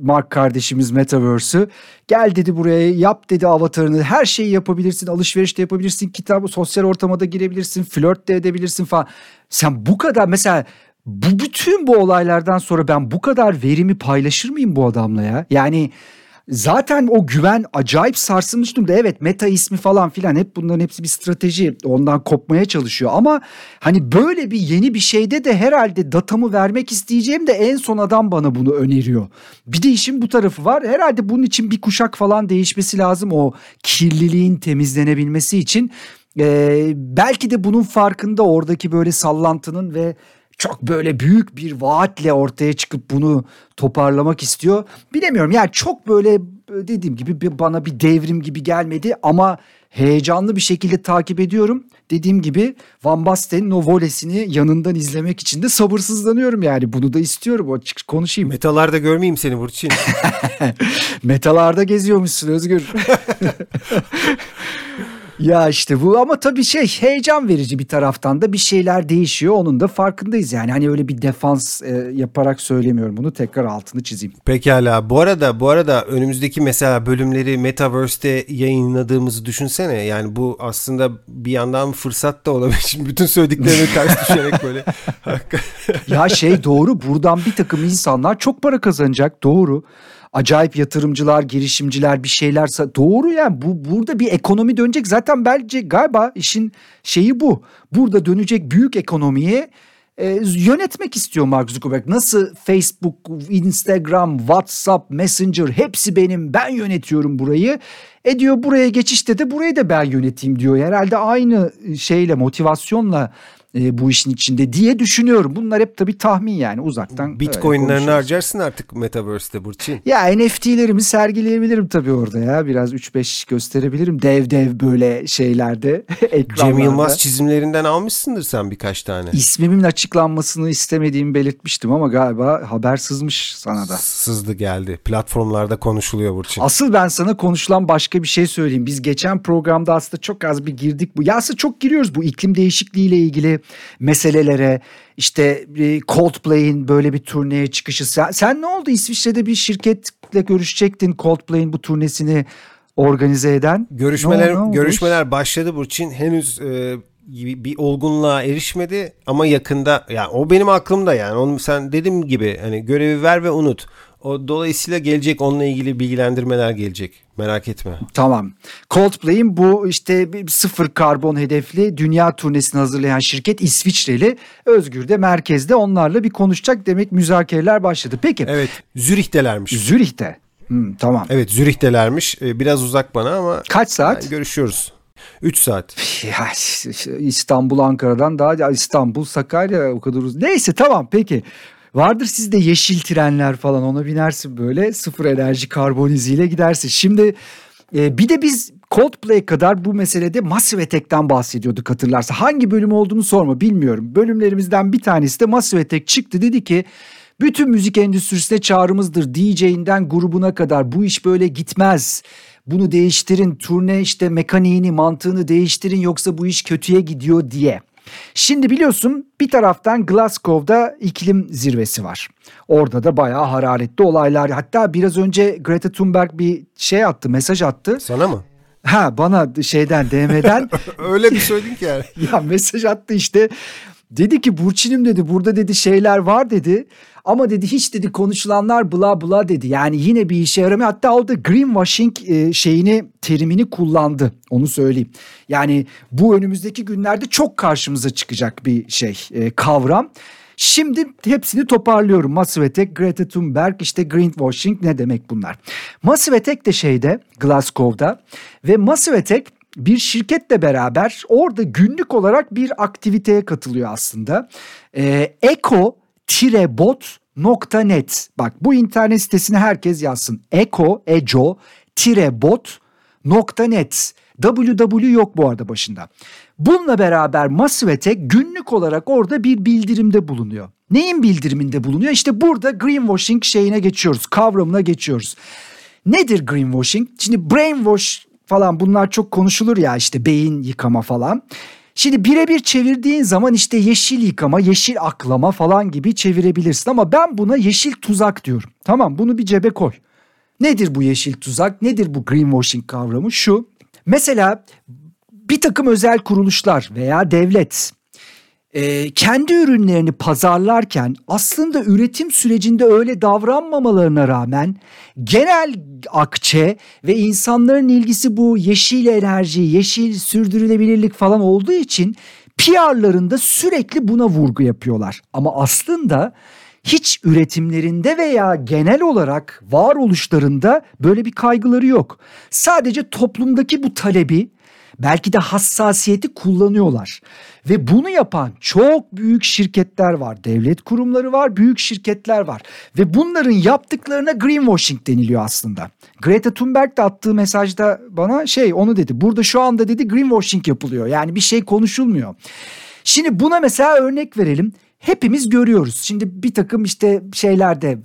Mark kardeşimiz Metaverse'ü. Gel dedi buraya yap dedi avatarını. Her şeyi yapabilirsin. Alışveriş de yapabilirsin. Kitabı sosyal ortamada girebilirsin. Flört de edebilirsin falan. Sen bu kadar mesela bu bütün bu olaylardan sonra ben bu kadar verimi paylaşır mıyım bu adamla ya? Yani Zaten o güven acayip sarsılmış durumda. Evet meta ismi falan filan hep bunların hepsi bir strateji. Ondan kopmaya çalışıyor ama hani böyle bir yeni bir şeyde de herhalde datamı vermek isteyeceğim de en son adam bana bunu öneriyor. Bir de işin bu tarafı var. Herhalde bunun için bir kuşak falan değişmesi lazım o kirliliğin temizlenebilmesi için. Ee, belki de bunun farkında oradaki böyle sallantının ve çok böyle büyük bir vaatle ortaya çıkıp bunu toparlamak istiyor. Bilemiyorum yani çok böyle dediğim gibi bana bir devrim gibi gelmedi ama heyecanlı bir şekilde takip ediyorum. Dediğim gibi Van Basten'in o volesini yanından izlemek için de sabırsızlanıyorum yani. Bunu da istiyorum. Açık konuşayım. Metalarda görmeyeyim seni Burçin. Metalarda geziyormuşsun Özgür. Ya işte bu ama tabii şey heyecan verici bir taraftan da bir şeyler değişiyor. Onun da farkındayız yani. Hani öyle bir defans e, yaparak söylemiyorum bunu. Tekrar altını çizeyim. Pekala. Bu arada bu arada önümüzdeki mesela bölümleri Metaverse'te yayınladığımızı düşünsene. Yani bu aslında bir yandan fırsat da olabilir. Şimdi bütün söylediklerimi ters düşerek böyle. ya şey doğru. Buradan bir takım insanlar çok para kazanacak. Doğru acayip yatırımcılar, girişimciler bir şeyler doğru yani bu burada bir ekonomi dönecek. Zaten bence galiba işin şeyi bu. Burada dönecek büyük ekonomiye e, yönetmek istiyor Mark Zuckerberg. Nasıl Facebook, Instagram, WhatsApp, Messenger hepsi benim ben yönetiyorum burayı. E diyor buraya geçişte de burayı da ben yöneteyim diyor. Herhalde aynı şeyle motivasyonla e, bu işin içinde diye düşünüyorum. Bunlar hep tabii tahmin yani uzaktan. Bitcoin'lerini harcarsın artık Metaverse'de Burçin. Ya NFT'lerimi sergileyebilirim tabii orada ya. Biraz 3-5 gösterebilirim. Dev dev böyle şeylerde. Cem Yılmaz çizimlerinden almışsındır sen birkaç tane. İsmimin açıklanmasını istemediğimi belirtmiştim ama galiba haber sızmış sana da. Sızdı geldi. Platformlarda konuşuluyor Burçin. Asıl ben sana konuşulan başka bir şey söyleyeyim. Biz geçen programda aslında çok az bir girdik. bu. Ya aslında çok giriyoruz bu iklim değişikliğiyle ilgili meselelere işte Coldplay'in böyle bir turneye çıkışı. Sen, sen ne oldu İsviçre'de bir şirketle görüşecektin Coldplay'in bu turnesini organize eden? Görüşmeler no, no, görüşmeler başladı Burçin. Henüz e, bir olgunluğa erişmedi ama yakında yani o benim aklımda yani. Onu sen dediğim gibi hani görevi ver ve unut. O dolayısıyla gelecek onunla ilgili bilgilendirmeler gelecek. Merak etme. Tamam. Coldplay'in bu işte sıfır karbon hedefli dünya turnesini hazırlayan şirket İsviçreli. Özgür de merkezde onlarla bir konuşacak demek müzakereler başladı. Peki. Evet. Zürih'telermiş. Zürih'te. Hmm, tamam. Evet Zürih'telermiş. Ee, biraz uzak bana ama. Kaç saat? Yani görüşüyoruz. 3 saat. Ya, İstanbul Ankara'dan daha İstanbul Sakarya o kadar uzun. Neyse tamam peki. Vardır sizde yeşil trenler falan ona binersin böyle sıfır enerji karbon iziyle gidersin. Şimdi e, bir de biz Coldplay kadar bu meselede Massive Attack'ten bahsediyorduk hatırlarsa. Hangi bölüm olduğunu sorma bilmiyorum. Bölümlerimizden bir tanesi de Massive Attack çıktı dedi ki bütün müzik endüstrisine çağrımızdır. DJ'inden grubuna kadar bu iş böyle gitmez. Bunu değiştirin turne işte mekaniğini mantığını değiştirin yoksa bu iş kötüye gidiyor diye. Şimdi biliyorsun bir taraftan Glasgow'da iklim zirvesi var. Orada da bayağı hararetli olaylar. Hatta biraz önce Greta Thunberg bir şey attı, mesaj attı. Sana mı? Ha bana şeyden DM'den. Öyle bir söyledin ki yani. ya mesaj attı işte. Dedi ki Burçin'im dedi burada dedi şeyler var dedi. Ama dedi hiç dedi konuşulanlar bla bla dedi. Yani yine bir işe yaramıyor. Hatta o da greenwashing e, şeyini terimini kullandı. Onu söyleyeyim. Yani bu önümüzdeki günlerde çok karşımıza çıkacak bir şey e, kavram. Şimdi hepsini toparlıyorum. Massive Attack, Greta Thunberg, işte greenwashing ne demek bunlar? Massive Attack de şeyde Glasgow'da ve Massive Attack bir şirketle beraber orada günlük olarak bir aktiviteye katılıyor aslında. Ee, Eco bot.net. Bak bu internet sitesini herkes yazsın. Eco, eco, bot.net. www yok bu arada başında. Bununla beraber Masvet'e günlük olarak orada bir bildirimde bulunuyor. Neyin bildiriminde bulunuyor? İşte burada greenwashing şeyine geçiyoruz, kavramına geçiyoruz. Nedir greenwashing? Şimdi brainwash falan bunlar çok konuşulur ya işte beyin yıkama falan. Şimdi birebir çevirdiğin zaman işte yeşil yıkama, yeşil aklama falan gibi çevirebilirsin ama ben buna yeşil tuzak diyorum. Tamam bunu bir cebe koy. Nedir bu yeşil tuzak? Nedir bu greenwashing kavramı? Şu mesela bir takım özel kuruluşlar veya devlet e, kendi ürünlerini pazarlarken aslında üretim sürecinde öyle davranmamalarına rağmen genel akçe ve insanların ilgisi bu yeşil enerji, yeşil sürdürülebilirlik falan olduğu için PR'larında sürekli buna vurgu yapıyorlar. Ama aslında hiç üretimlerinde veya genel olarak varoluşlarında böyle bir kaygıları yok. Sadece toplumdaki bu talebi belki de hassasiyeti kullanıyorlar. Ve bunu yapan çok büyük şirketler var. Devlet kurumları var, büyük şirketler var. Ve bunların yaptıklarına greenwashing deniliyor aslında. Greta Thunberg de attığı mesajda bana şey onu dedi. Burada şu anda dedi greenwashing yapılıyor. Yani bir şey konuşulmuyor. Şimdi buna mesela örnek verelim. Hepimiz görüyoruz. Şimdi bir takım işte şeylerde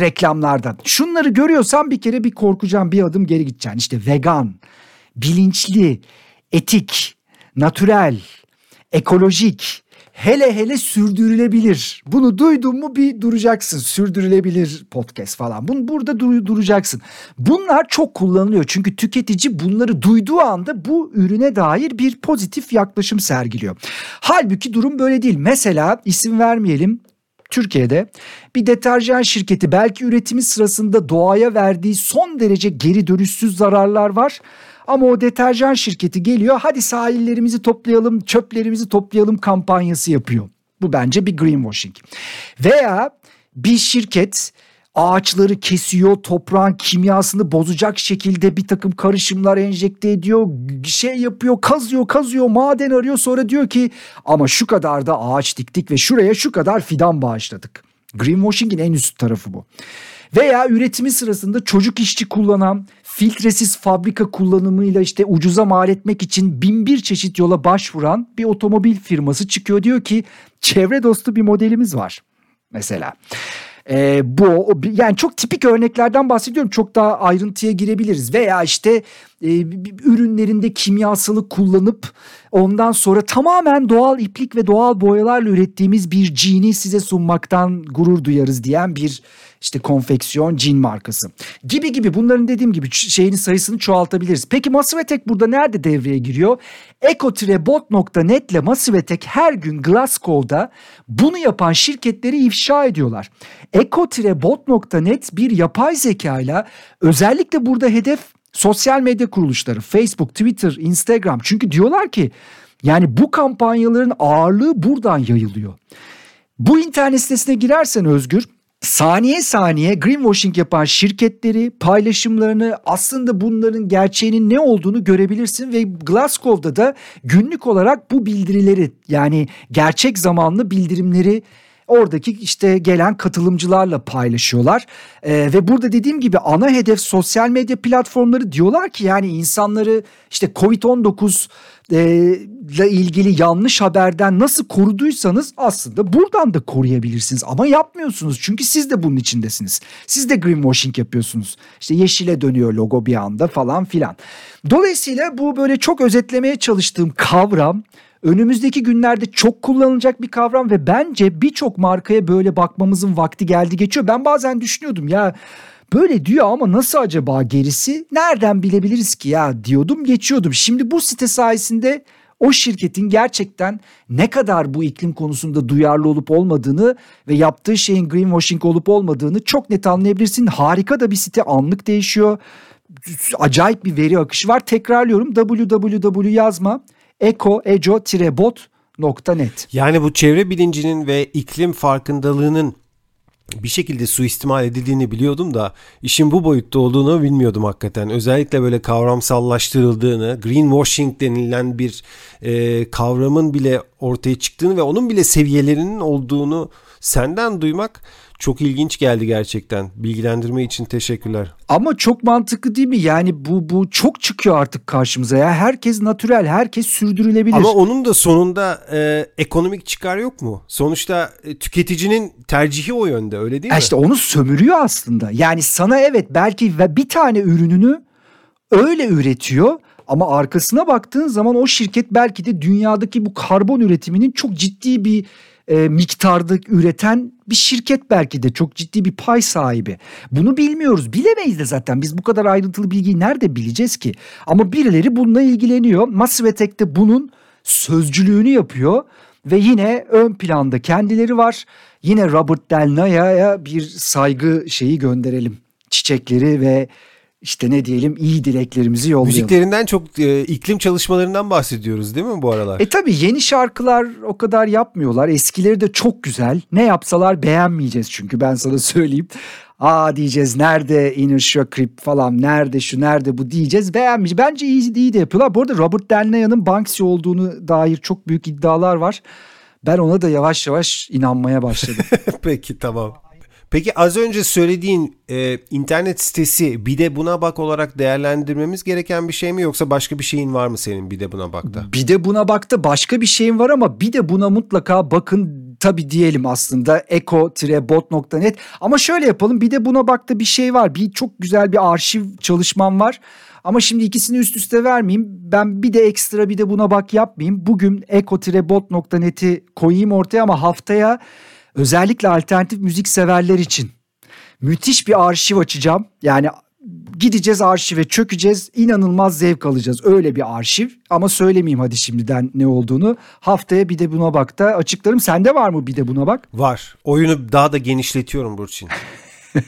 reklamlarda. Şunları görüyorsan bir kere bir korkacağım bir adım geri gideceksin. İşte vegan, bilinçli, etik, natürel, ekolojik, hele hele sürdürülebilir. Bunu duydun mu bir duracaksın. Sürdürülebilir podcast falan. Bunu burada dur, duracaksın. Bunlar çok kullanılıyor. Çünkü tüketici bunları duyduğu anda bu ürüne dair bir pozitif yaklaşım sergiliyor. Halbuki durum böyle değil. Mesela isim vermeyelim. Türkiye'de bir deterjan şirketi belki üretimi sırasında doğaya verdiği son derece geri dönüşsüz zararlar var. Ama o deterjan şirketi geliyor hadi sahillerimizi toplayalım çöplerimizi toplayalım kampanyası yapıyor. Bu bence bir greenwashing. Veya bir şirket ağaçları kesiyor, toprağın kimyasını bozacak şekilde bir takım karışımlar enjekte ediyor, şey yapıyor, kazıyor, kazıyor, maden arıyor sonra diyor ki ama şu kadar da ağaç diktik ve şuraya şu kadar fidan bağışladık. Greenwashing'in en üst tarafı bu. Veya üretimi sırasında çocuk işçi kullanan filtresiz fabrika kullanımıyla işte ucuza mal etmek için bin bir çeşit yola başvuran bir otomobil firması çıkıyor diyor ki çevre dostu bir modelimiz var mesela. E, bu yani çok tipik örneklerden bahsediyorum. Çok daha ayrıntıya girebiliriz. Veya işte e, ürünlerinde kimyasalı kullanıp ondan sonra tamamen doğal iplik ve doğal boyalarla ürettiğimiz bir jean'i size sunmaktan gurur duyarız diyen bir işte konfeksiyon cin markası gibi gibi bunların dediğim gibi şeyin sayısını çoğaltabiliriz. Peki Masivetek burada nerede devreye giriyor? Ecotrebot.net ile Masivetek her gün Glasgow'da bunu yapan şirketleri ifşa ediyorlar. Ecotrebot.net bir yapay zeka ile özellikle burada hedef sosyal medya kuruluşları Facebook, Twitter, Instagram çünkü diyorlar ki yani bu kampanyaların ağırlığı buradan yayılıyor. Bu internet sitesine girersen Özgür saniye saniye greenwashing yapan şirketleri, paylaşımlarını aslında bunların gerçeğinin ne olduğunu görebilirsin ve Glasgow'da da günlük olarak bu bildirileri yani gerçek zamanlı bildirimleri oradaki işte gelen katılımcılarla paylaşıyorlar. Ee, ve burada dediğim gibi ana hedef sosyal medya platformları diyorlar ki yani insanları işte Covid-19 ile ilgili yanlış haberden nasıl koruduysanız aslında buradan da koruyabilirsiniz. Ama yapmıyorsunuz çünkü siz de bunun içindesiniz. Siz de greenwashing yapıyorsunuz. İşte yeşile dönüyor logo bir anda falan filan. Dolayısıyla bu böyle çok özetlemeye çalıştığım kavram önümüzdeki günlerde çok kullanılacak bir kavram ve bence birçok markaya böyle bakmamızın vakti geldi geçiyor. Ben bazen düşünüyordum ya böyle diyor ama nasıl acaba gerisi nereden bilebiliriz ki ya diyordum geçiyordum. Şimdi bu site sayesinde o şirketin gerçekten ne kadar bu iklim konusunda duyarlı olup olmadığını ve yaptığı şeyin greenwashing olup olmadığını çok net anlayabilirsin. Harika da bir site anlık değişiyor. Acayip bir veri akışı var. Tekrarlıyorum www yazma eco-bot.net. Yani bu çevre bilincinin ve iklim farkındalığının bir şekilde suistimal edildiğini biliyordum da işin bu boyutta olduğunu bilmiyordum hakikaten. Özellikle böyle kavramsallaştırıldığını, greenwashing denilen bir e, kavramın bile ortaya çıktığını ve onun bile seviyelerinin olduğunu senden duymak çok ilginç geldi gerçekten. Bilgilendirme için teşekkürler. Ama çok mantıklı değil mi? Yani bu bu çok çıkıyor artık karşımıza ya. Herkes natürel, herkes sürdürülebilir. Ama onun da sonunda e, ekonomik çıkar yok mu? Sonuçta e, tüketicinin tercihi o yönde öyle değil mi? İşte onu sömürüyor aslında. Yani sana evet belki ve bir tane ürününü öyle üretiyor ama arkasına baktığın zaman o şirket belki de dünyadaki bu karbon üretiminin çok ciddi bir e, miktarda üreten bir şirket belki de çok ciddi bir pay sahibi. Bunu bilmiyoruz. Bilemeyiz de zaten. Biz bu kadar ayrıntılı bilgiyi nerede bileceğiz ki? Ama birileri bununla ilgileniyor. Masvetek de bunun sözcülüğünü yapıyor Ve yine ön planda kendileri var. Yine Robert Del Naya'ya bir saygı şeyi gönderelim. Çiçekleri ve işte ne diyelim iyi dileklerimizi yollayalım. Müziklerinden çok e, iklim çalışmalarından bahsediyoruz değil mi bu aralar? E tabi yeni şarkılar o kadar yapmıyorlar. Eskileri de çok güzel. Ne yapsalar beğenmeyeceğiz çünkü ben sana söyleyeyim. Aa diyeceğiz nerede Inner Creep falan nerede şu nerede bu diyeceğiz beğenmeyeceğiz. Bence iyi, iyi de yapıyorlar. Bu arada Robert Del Banksy olduğunu dair çok büyük iddialar var. Ben ona da yavaş yavaş inanmaya başladım. Peki tamam. Peki az önce söylediğin e, internet sitesi bir de buna bak olarak değerlendirmemiz gereken bir şey mi yoksa başka bir şeyin var mı senin bir de buna bakta? Bir de buna bakta başka bir şeyin var ama bir de buna mutlaka bakın tabii diyelim aslında eco-bot.net ama şöyle yapalım bir de buna bakta bir şey var bir çok güzel bir arşiv çalışmam var. Ama şimdi ikisini üst üste vermeyeyim. Ben bir de ekstra bir de buna bak yapmayayım. Bugün eco-bot.net'i koyayım ortaya ama haftaya özellikle alternatif müzik severler için müthiş bir arşiv açacağım. Yani gideceğiz arşive çökeceğiz inanılmaz zevk alacağız öyle bir arşiv ama söylemeyeyim hadi şimdiden ne olduğunu haftaya bir de buna bak da açıklarım sende var mı bir de buna bak var oyunu daha da genişletiyorum Burçin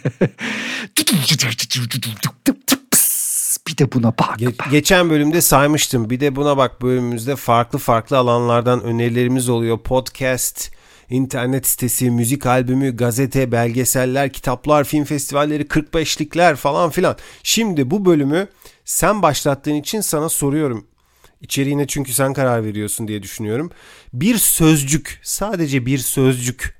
bir de buna bak. Ge- geçen bölümde saymıştım. Bir de buna bak bölümümüzde farklı farklı alanlardan önerilerimiz oluyor. Podcast, internet sitesi, müzik albümü, gazete, belgeseller, kitaplar, film festivalleri, 45'likler falan filan. Şimdi bu bölümü sen başlattığın için sana soruyorum. İçeriğine çünkü sen karar veriyorsun diye düşünüyorum. Bir sözcük, sadece bir sözcük.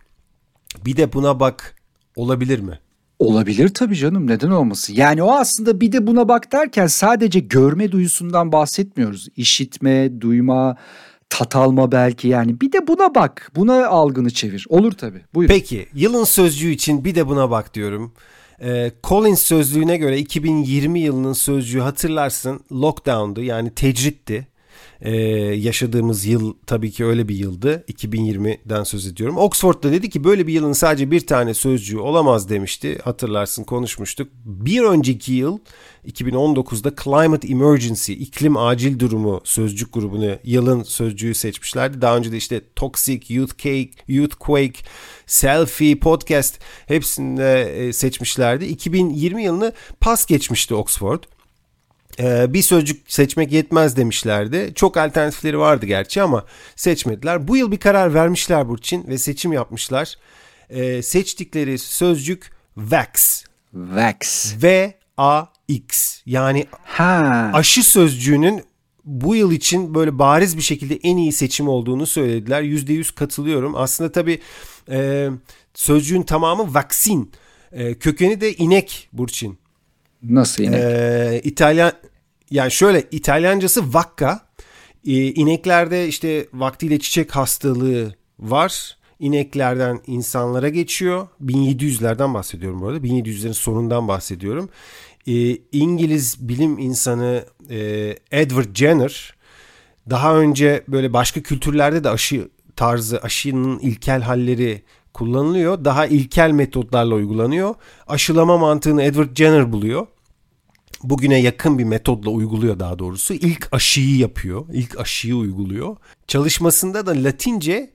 Bir de buna bak olabilir mi? Olabilir tabii canım neden olmasın. Yani o aslında bir de buna bak derken sadece görme duyusundan bahsetmiyoruz. İşitme, duyma, tat alma belki yani bir de buna bak. Buna algını çevir. Olur tabii. Buyur. Peki yılın sözcüğü için bir de buna bak diyorum. Ee, Collins sözlüğüne göre 2020 yılının sözcüğü hatırlarsın lockdown'du yani tecritti. Ee, yaşadığımız yıl tabii ki öyle bir yıldı. 2020'den söz ediyorum. Oxford'da dedi ki böyle bir yılın sadece bir tane sözcüğü olamaz demişti. Hatırlarsın konuşmuştuk. Bir önceki yıl 2019'da Climate Emergency, iklim acil durumu sözcük grubunu yılın sözcüğü seçmişlerdi. Daha önce de işte Toxic, Youth Cake, Youth Quake, Selfie, Podcast hepsinde e, seçmişlerdi. 2020 yılını pas geçmişti Oxford. Ee, bir sözcük seçmek yetmez demişlerdi. Çok alternatifleri vardı gerçi ama seçmediler. Bu yıl bir karar vermişler Burçin ve seçim yapmışlar. Ee, seçtikleri sözcük Vax. Vax. V-A-X. Yani ha. aşı sözcüğünün bu yıl için böyle bariz bir şekilde en iyi seçim olduğunu söylediler. %100 katılıyorum. Aslında tabii e, sözcüğün tamamı vaksin. E, kökeni de inek Burçin. Nasıl inek? Ee, İtalyan yani şöyle İtalyancası vakka. Ee, ineklerde işte vaktiyle çiçek hastalığı var. İneklerden insanlara geçiyor. 1700'lerden bahsediyorum bu arada. 1700'lerin sonundan bahsediyorum. Ee, İngiliz bilim insanı e, Edward Jenner daha önce böyle başka kültürlerde de aşı tarzı, aşının ilkel halleri kullanılıyor. Daha ilkel metotlarla uygulanıyor. Aşılama mantığını Edward Jenner buluyor bugüne yakın bir metodla uyguluyor daha doğrusu. İlk aşıyı yapıyor. İlk aşıyı uyguluyor. Çalışmasında da Latince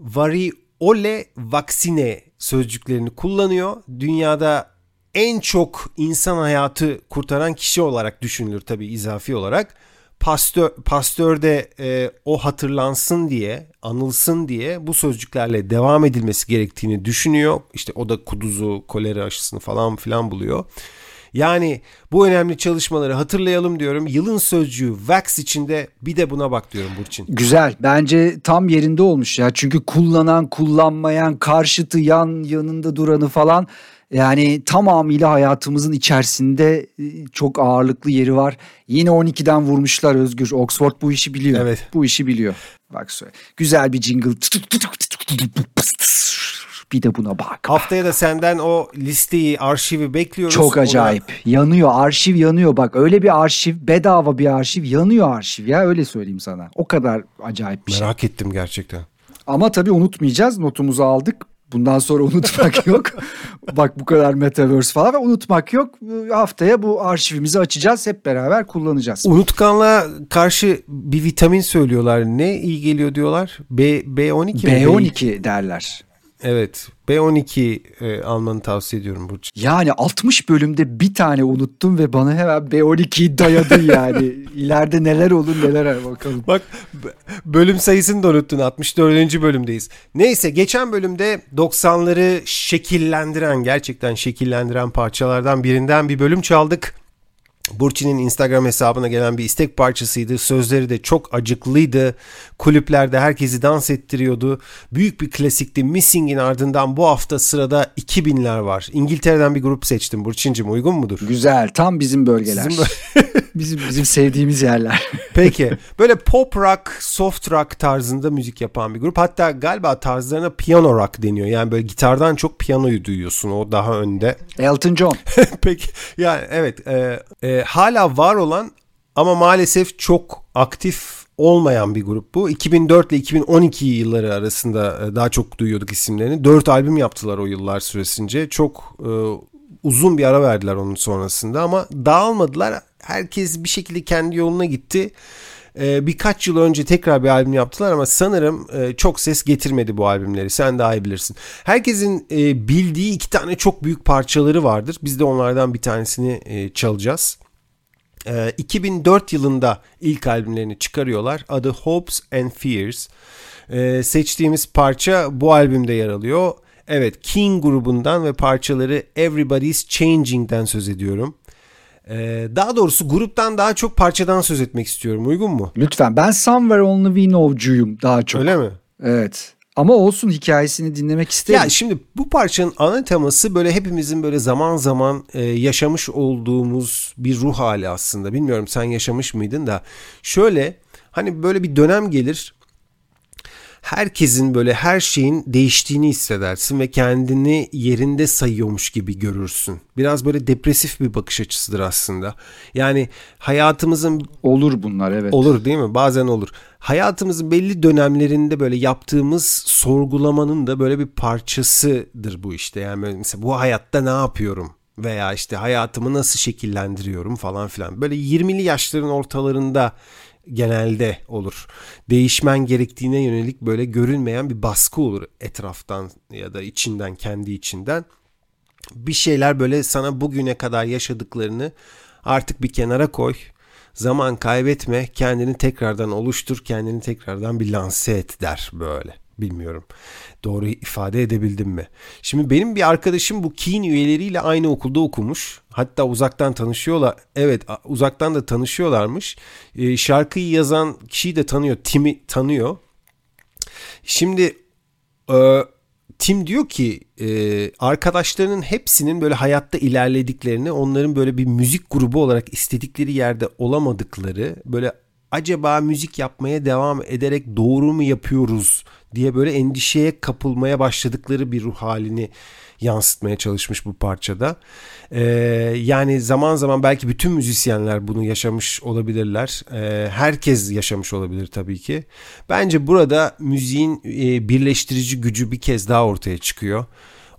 variole vaccine sözcüklerini kullanıyor. Dünyada en çok insan hayatı kurtaran kişi olarak düşünülür tabii izafi olarak. Pastör, Pastör de e, o hatırlansın diye, anılsın diye bu sözcüklerle devam edilmesi gerektiğini düşünüyor. İşte o da kuduzu, kolera aşısını falan filan buluyor. Yani bu önemli çalışmaları hatırlayalım diyorum. Yılın sözcüğü Vax içinde bir de buna bak diyorum Burçin. Güzel. Bence tam yerinde olmuş ya. Çünkü kullanan, kullanmayan, karşıtı, yan yanında duranı falan yani tamamıyla hayatımızın içerisinde e, çok ağırlıklı yeri var. Yine 12'den vurmuşlar Özgür. Oxford bu işi biliyor. Evet. Bu işi biliyor. Bak söyle. Güzel bir jingle bir de buna bak. Haftaya da senden o listeyi, arşivi bekliyoruz. Çok acayip. Ona... Yanıyor, arşiv yanıyor. Bak öyle bir arşiv, bedava bir arşiv, yanıyor arşiv ya öyle söyleyeyim sana. O kadar acayip bir Merak şey. Merak ettim gerçekten. Ama tabii unutmayacağız. Notumuzu aldık. Bundan sonra unutmak yok. Bak bu kadar metaverse falan ve unutmak yok. Haftaya bu arşivimizi açacağız. Hep beraber kullanacağız. Unutkanlığa karşı bir vitamin söylüyorlar. Ne iyi geliyor diyorlar? B, B12 mi? B12 derler. Evet. B12 e, almanı tavsiye ediyorum Burç. Yani 60 bölümde bir tane unuttum ve bana hemen B12'yi dayadın yani. İleride neler olur neler bakalım. Bak bölüm sayısını da unuttun. 64. bölümdeyiz. Neyse geçen bölümde 90'ları şekillendiren gerçekten şekillendiren parçalardan birinden bir bölüm çaldık. Burçin'in Instagram hesabına gelen bir istek parçasıydı. Sözleri de çok acıklıydı. Kulüplerde herkesi dans ettiriyordu. Büyük bir klasikti. Missing'in ardından bu hafta sırada 2000'ler var. İngiltere'den bir grup seçtim. Burçin'cim uygun mudur? Güzel. Tam bizim bölgeler. Bizim, bizim, bizim sevdiğimiz yerler. Peki. Böyle pop rock, soft rock tarzında müzik yapan bir grup. Hatta galiba tarzlarına piano rock deniyor. Yani böyle gitardan çok piyanoyu duyuyorsun. O daha önde. Elton John. Peki. Yani evet. E, e, hala var olan ama maalesef çok aktif olmayan bir grup bu. 2004 ile 2012 yılları arasında e, daha çok duyuyorduk isimlerini. 4 albüm yaptılar o yıllar süresince. Çok e, uzun bir ara verdiler onun sonrasında ama dağılmadılar. Herkes bir şekilde kendi yoluna gitti. E, birkaç yıl önce tekrar bir albüm yaptılar ama sanırım e, çok ses getirmedi bu albümleri. Sen daha iyi bilirsin. Herkesin e, bildiği iki tane çok büyük parçaları vardır. Biz de onlardan bir tanesini e, çalacağız. 2004 ee, yılında ilk albümlerini çıkarıyorlar. Adı Hopes and Fears. Ee, seçtiğimiz parça bu albümde yer alıyor. Evet King grubundan ve parçaları Everybody's Changing'den söz ediyorum. Ee, daha doğrusu gruptan daha çok parçadan söz etmek istiyorum. Uygun mu? Lütfen. Ben Somewhere Only We Know'cuyum daha çok. Öyle mi? Evet. Ama olsun hikayesini dinlemek isterim. Ya şimdi bu parçanın ana teması böyle hepimizin böyle zaman zaman e, yaşamış olduğumuz bir ruh hali aslında. Bilmiyorum sen yaşamış mıydın da. Şöyle hani böyle bir dönem gelir. Herkesin böyle her şeyin değiştiğini hissedersin ve kendini yerinde sayıyormuş gibi görürsün. Biraz böyle depresif bir bakış açısıdır aslında. Yani hayatımızın olur bunlar evet. Olur değil mi? Bazen olur hayatımızın belli dönemlerinde böyle yaptığımız sorgulamanın da böyle bir parçasıdır bu işte. Yani mesela bu hayatta ne yapıyorum? Veya işte hayatımı nasıl şekillendiriyorum falan filan. Böyle 20'li yaşların ortalarında genelde olur. Değişmen gerektiğine yönelik böyle görünmeyen bir baskı olur etraftan ya da içinden kendi içinden. Bir şeyler böyle sana bugüne kadar yaşadıklarını artık bir kenara koy Zaman kaybetme, kendini tekrardan oluştur, kendini tekrardan bir lanse et der böyle. Bilmiyorum. Doğru ifade edebildim mi? Şimdi benim bir arkadaşım bu Keen üyeleriyle aynı okulda okumuş. Hatta uzaktan tanışıyorlar. Evet uzaktan da tanışıyorlarmış. E, şarkıyı yazan kişiyi de tanıyor. Tim'i tanıyor. Şimdi e, Tim diyor ki e, arkadaşlarının hepsinin böyle hayatta ilerlediklerini, onların böyle bir müzik grubu olarak istedikleri yerde olamadıkları, böyle acaba müzik yapmaya devam ederek doğru mu yapıyoruz diye böyle endişeye kapılmaya başladıkları bir ruh halini yansıtmaya çalışmış bu parçada. Ee, yani zaman zaman belki bütün müzisyenler bunu yaşamış olabilirler. Ee, herkes yaşamış olabilir tabii ki. Bence burada müziğin e, birleştirici gücü bir kez daha ortaya çıkıyor.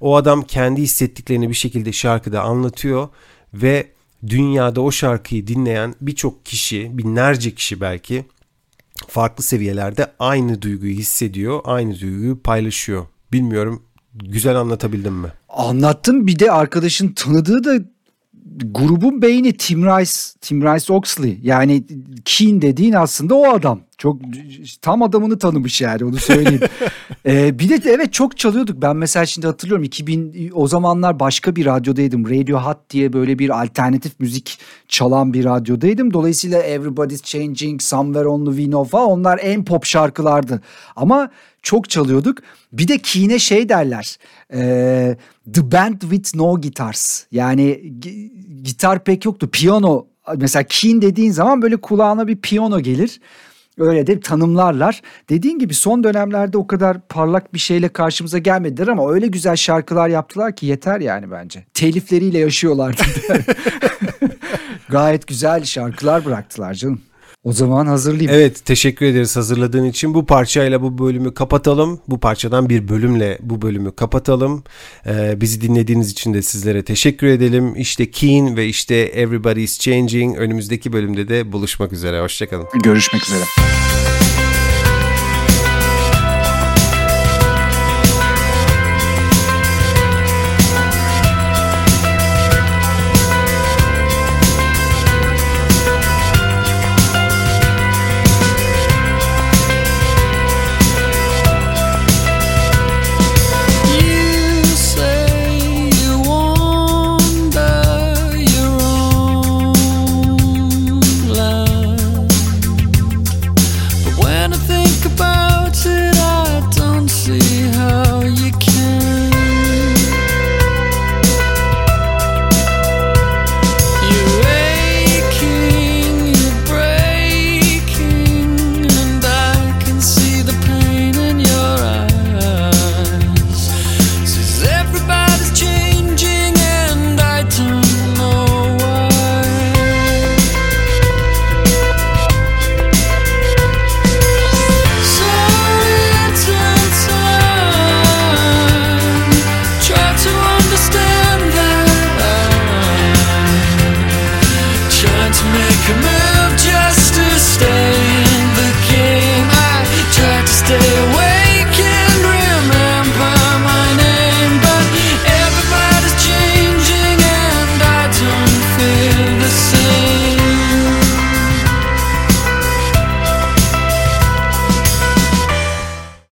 O adam kendi hissettiklerini bir şekilde şarkıda anlatıyor ve dünyada o şarkıyı dinleyen birçok kişi, binlerce kişi belki farklı seviyelerde aynı duyguyu hissediyor, aynı duyguyu paylaşıyor. Bilmiyorum güzel anlatabildim mi? Anlattın bir de arkadaşın tanıdığı da grubun beyni Tim Rice, Tim Rice Oxley. Yani Keen dediğin aslında o adam. Çok tam adamını tanımış yani onu söyleyeyim. ee, bir de evet çok çalıyorduk. Ben mesela şimdi hatırlıyorum 2000 o zamanlar başka bir radyodaydım. Radio Hot diye böyle bir alternatif müzik çalan bir radyodaydım. Dolayısıyla Everybody's Changing, Somewhere Only We Know falan onlar en pop şarkılardı. Ama çok çalıyorduk. Bir de Keen'e şey derler. E, the band with no guitars. Yani gitar pek yoktu. Piyano mesela Keen dediğin zaman böyle kulağına bir piyano gelir. Öyle de tanımlarlar. Dediğin gibi son dönemlerde o kadar parlak bir şeyle karşımıza gelmediler ama öyle güzel şarkılar yaptılar ki yeter yani bence. Telifleriyle yaşıyorlardı. Gayet güzel şarkılar bıraktılar canım. O zaman hazırlayayım. Evet teşekkür ederiz hazırladığın için. Bu parçayla bu bölümü kapatalım. Bu parçadan bir bölümle bu bölümü kapatalım. Ee, bizi dinlediğiniz için de sizlere teşekkür edelim. İşte Keen ve işte Everybody's Changing önümüzdeki bölümde de buluşmak üzere. Hoşçakalın. Görüşmek üzere.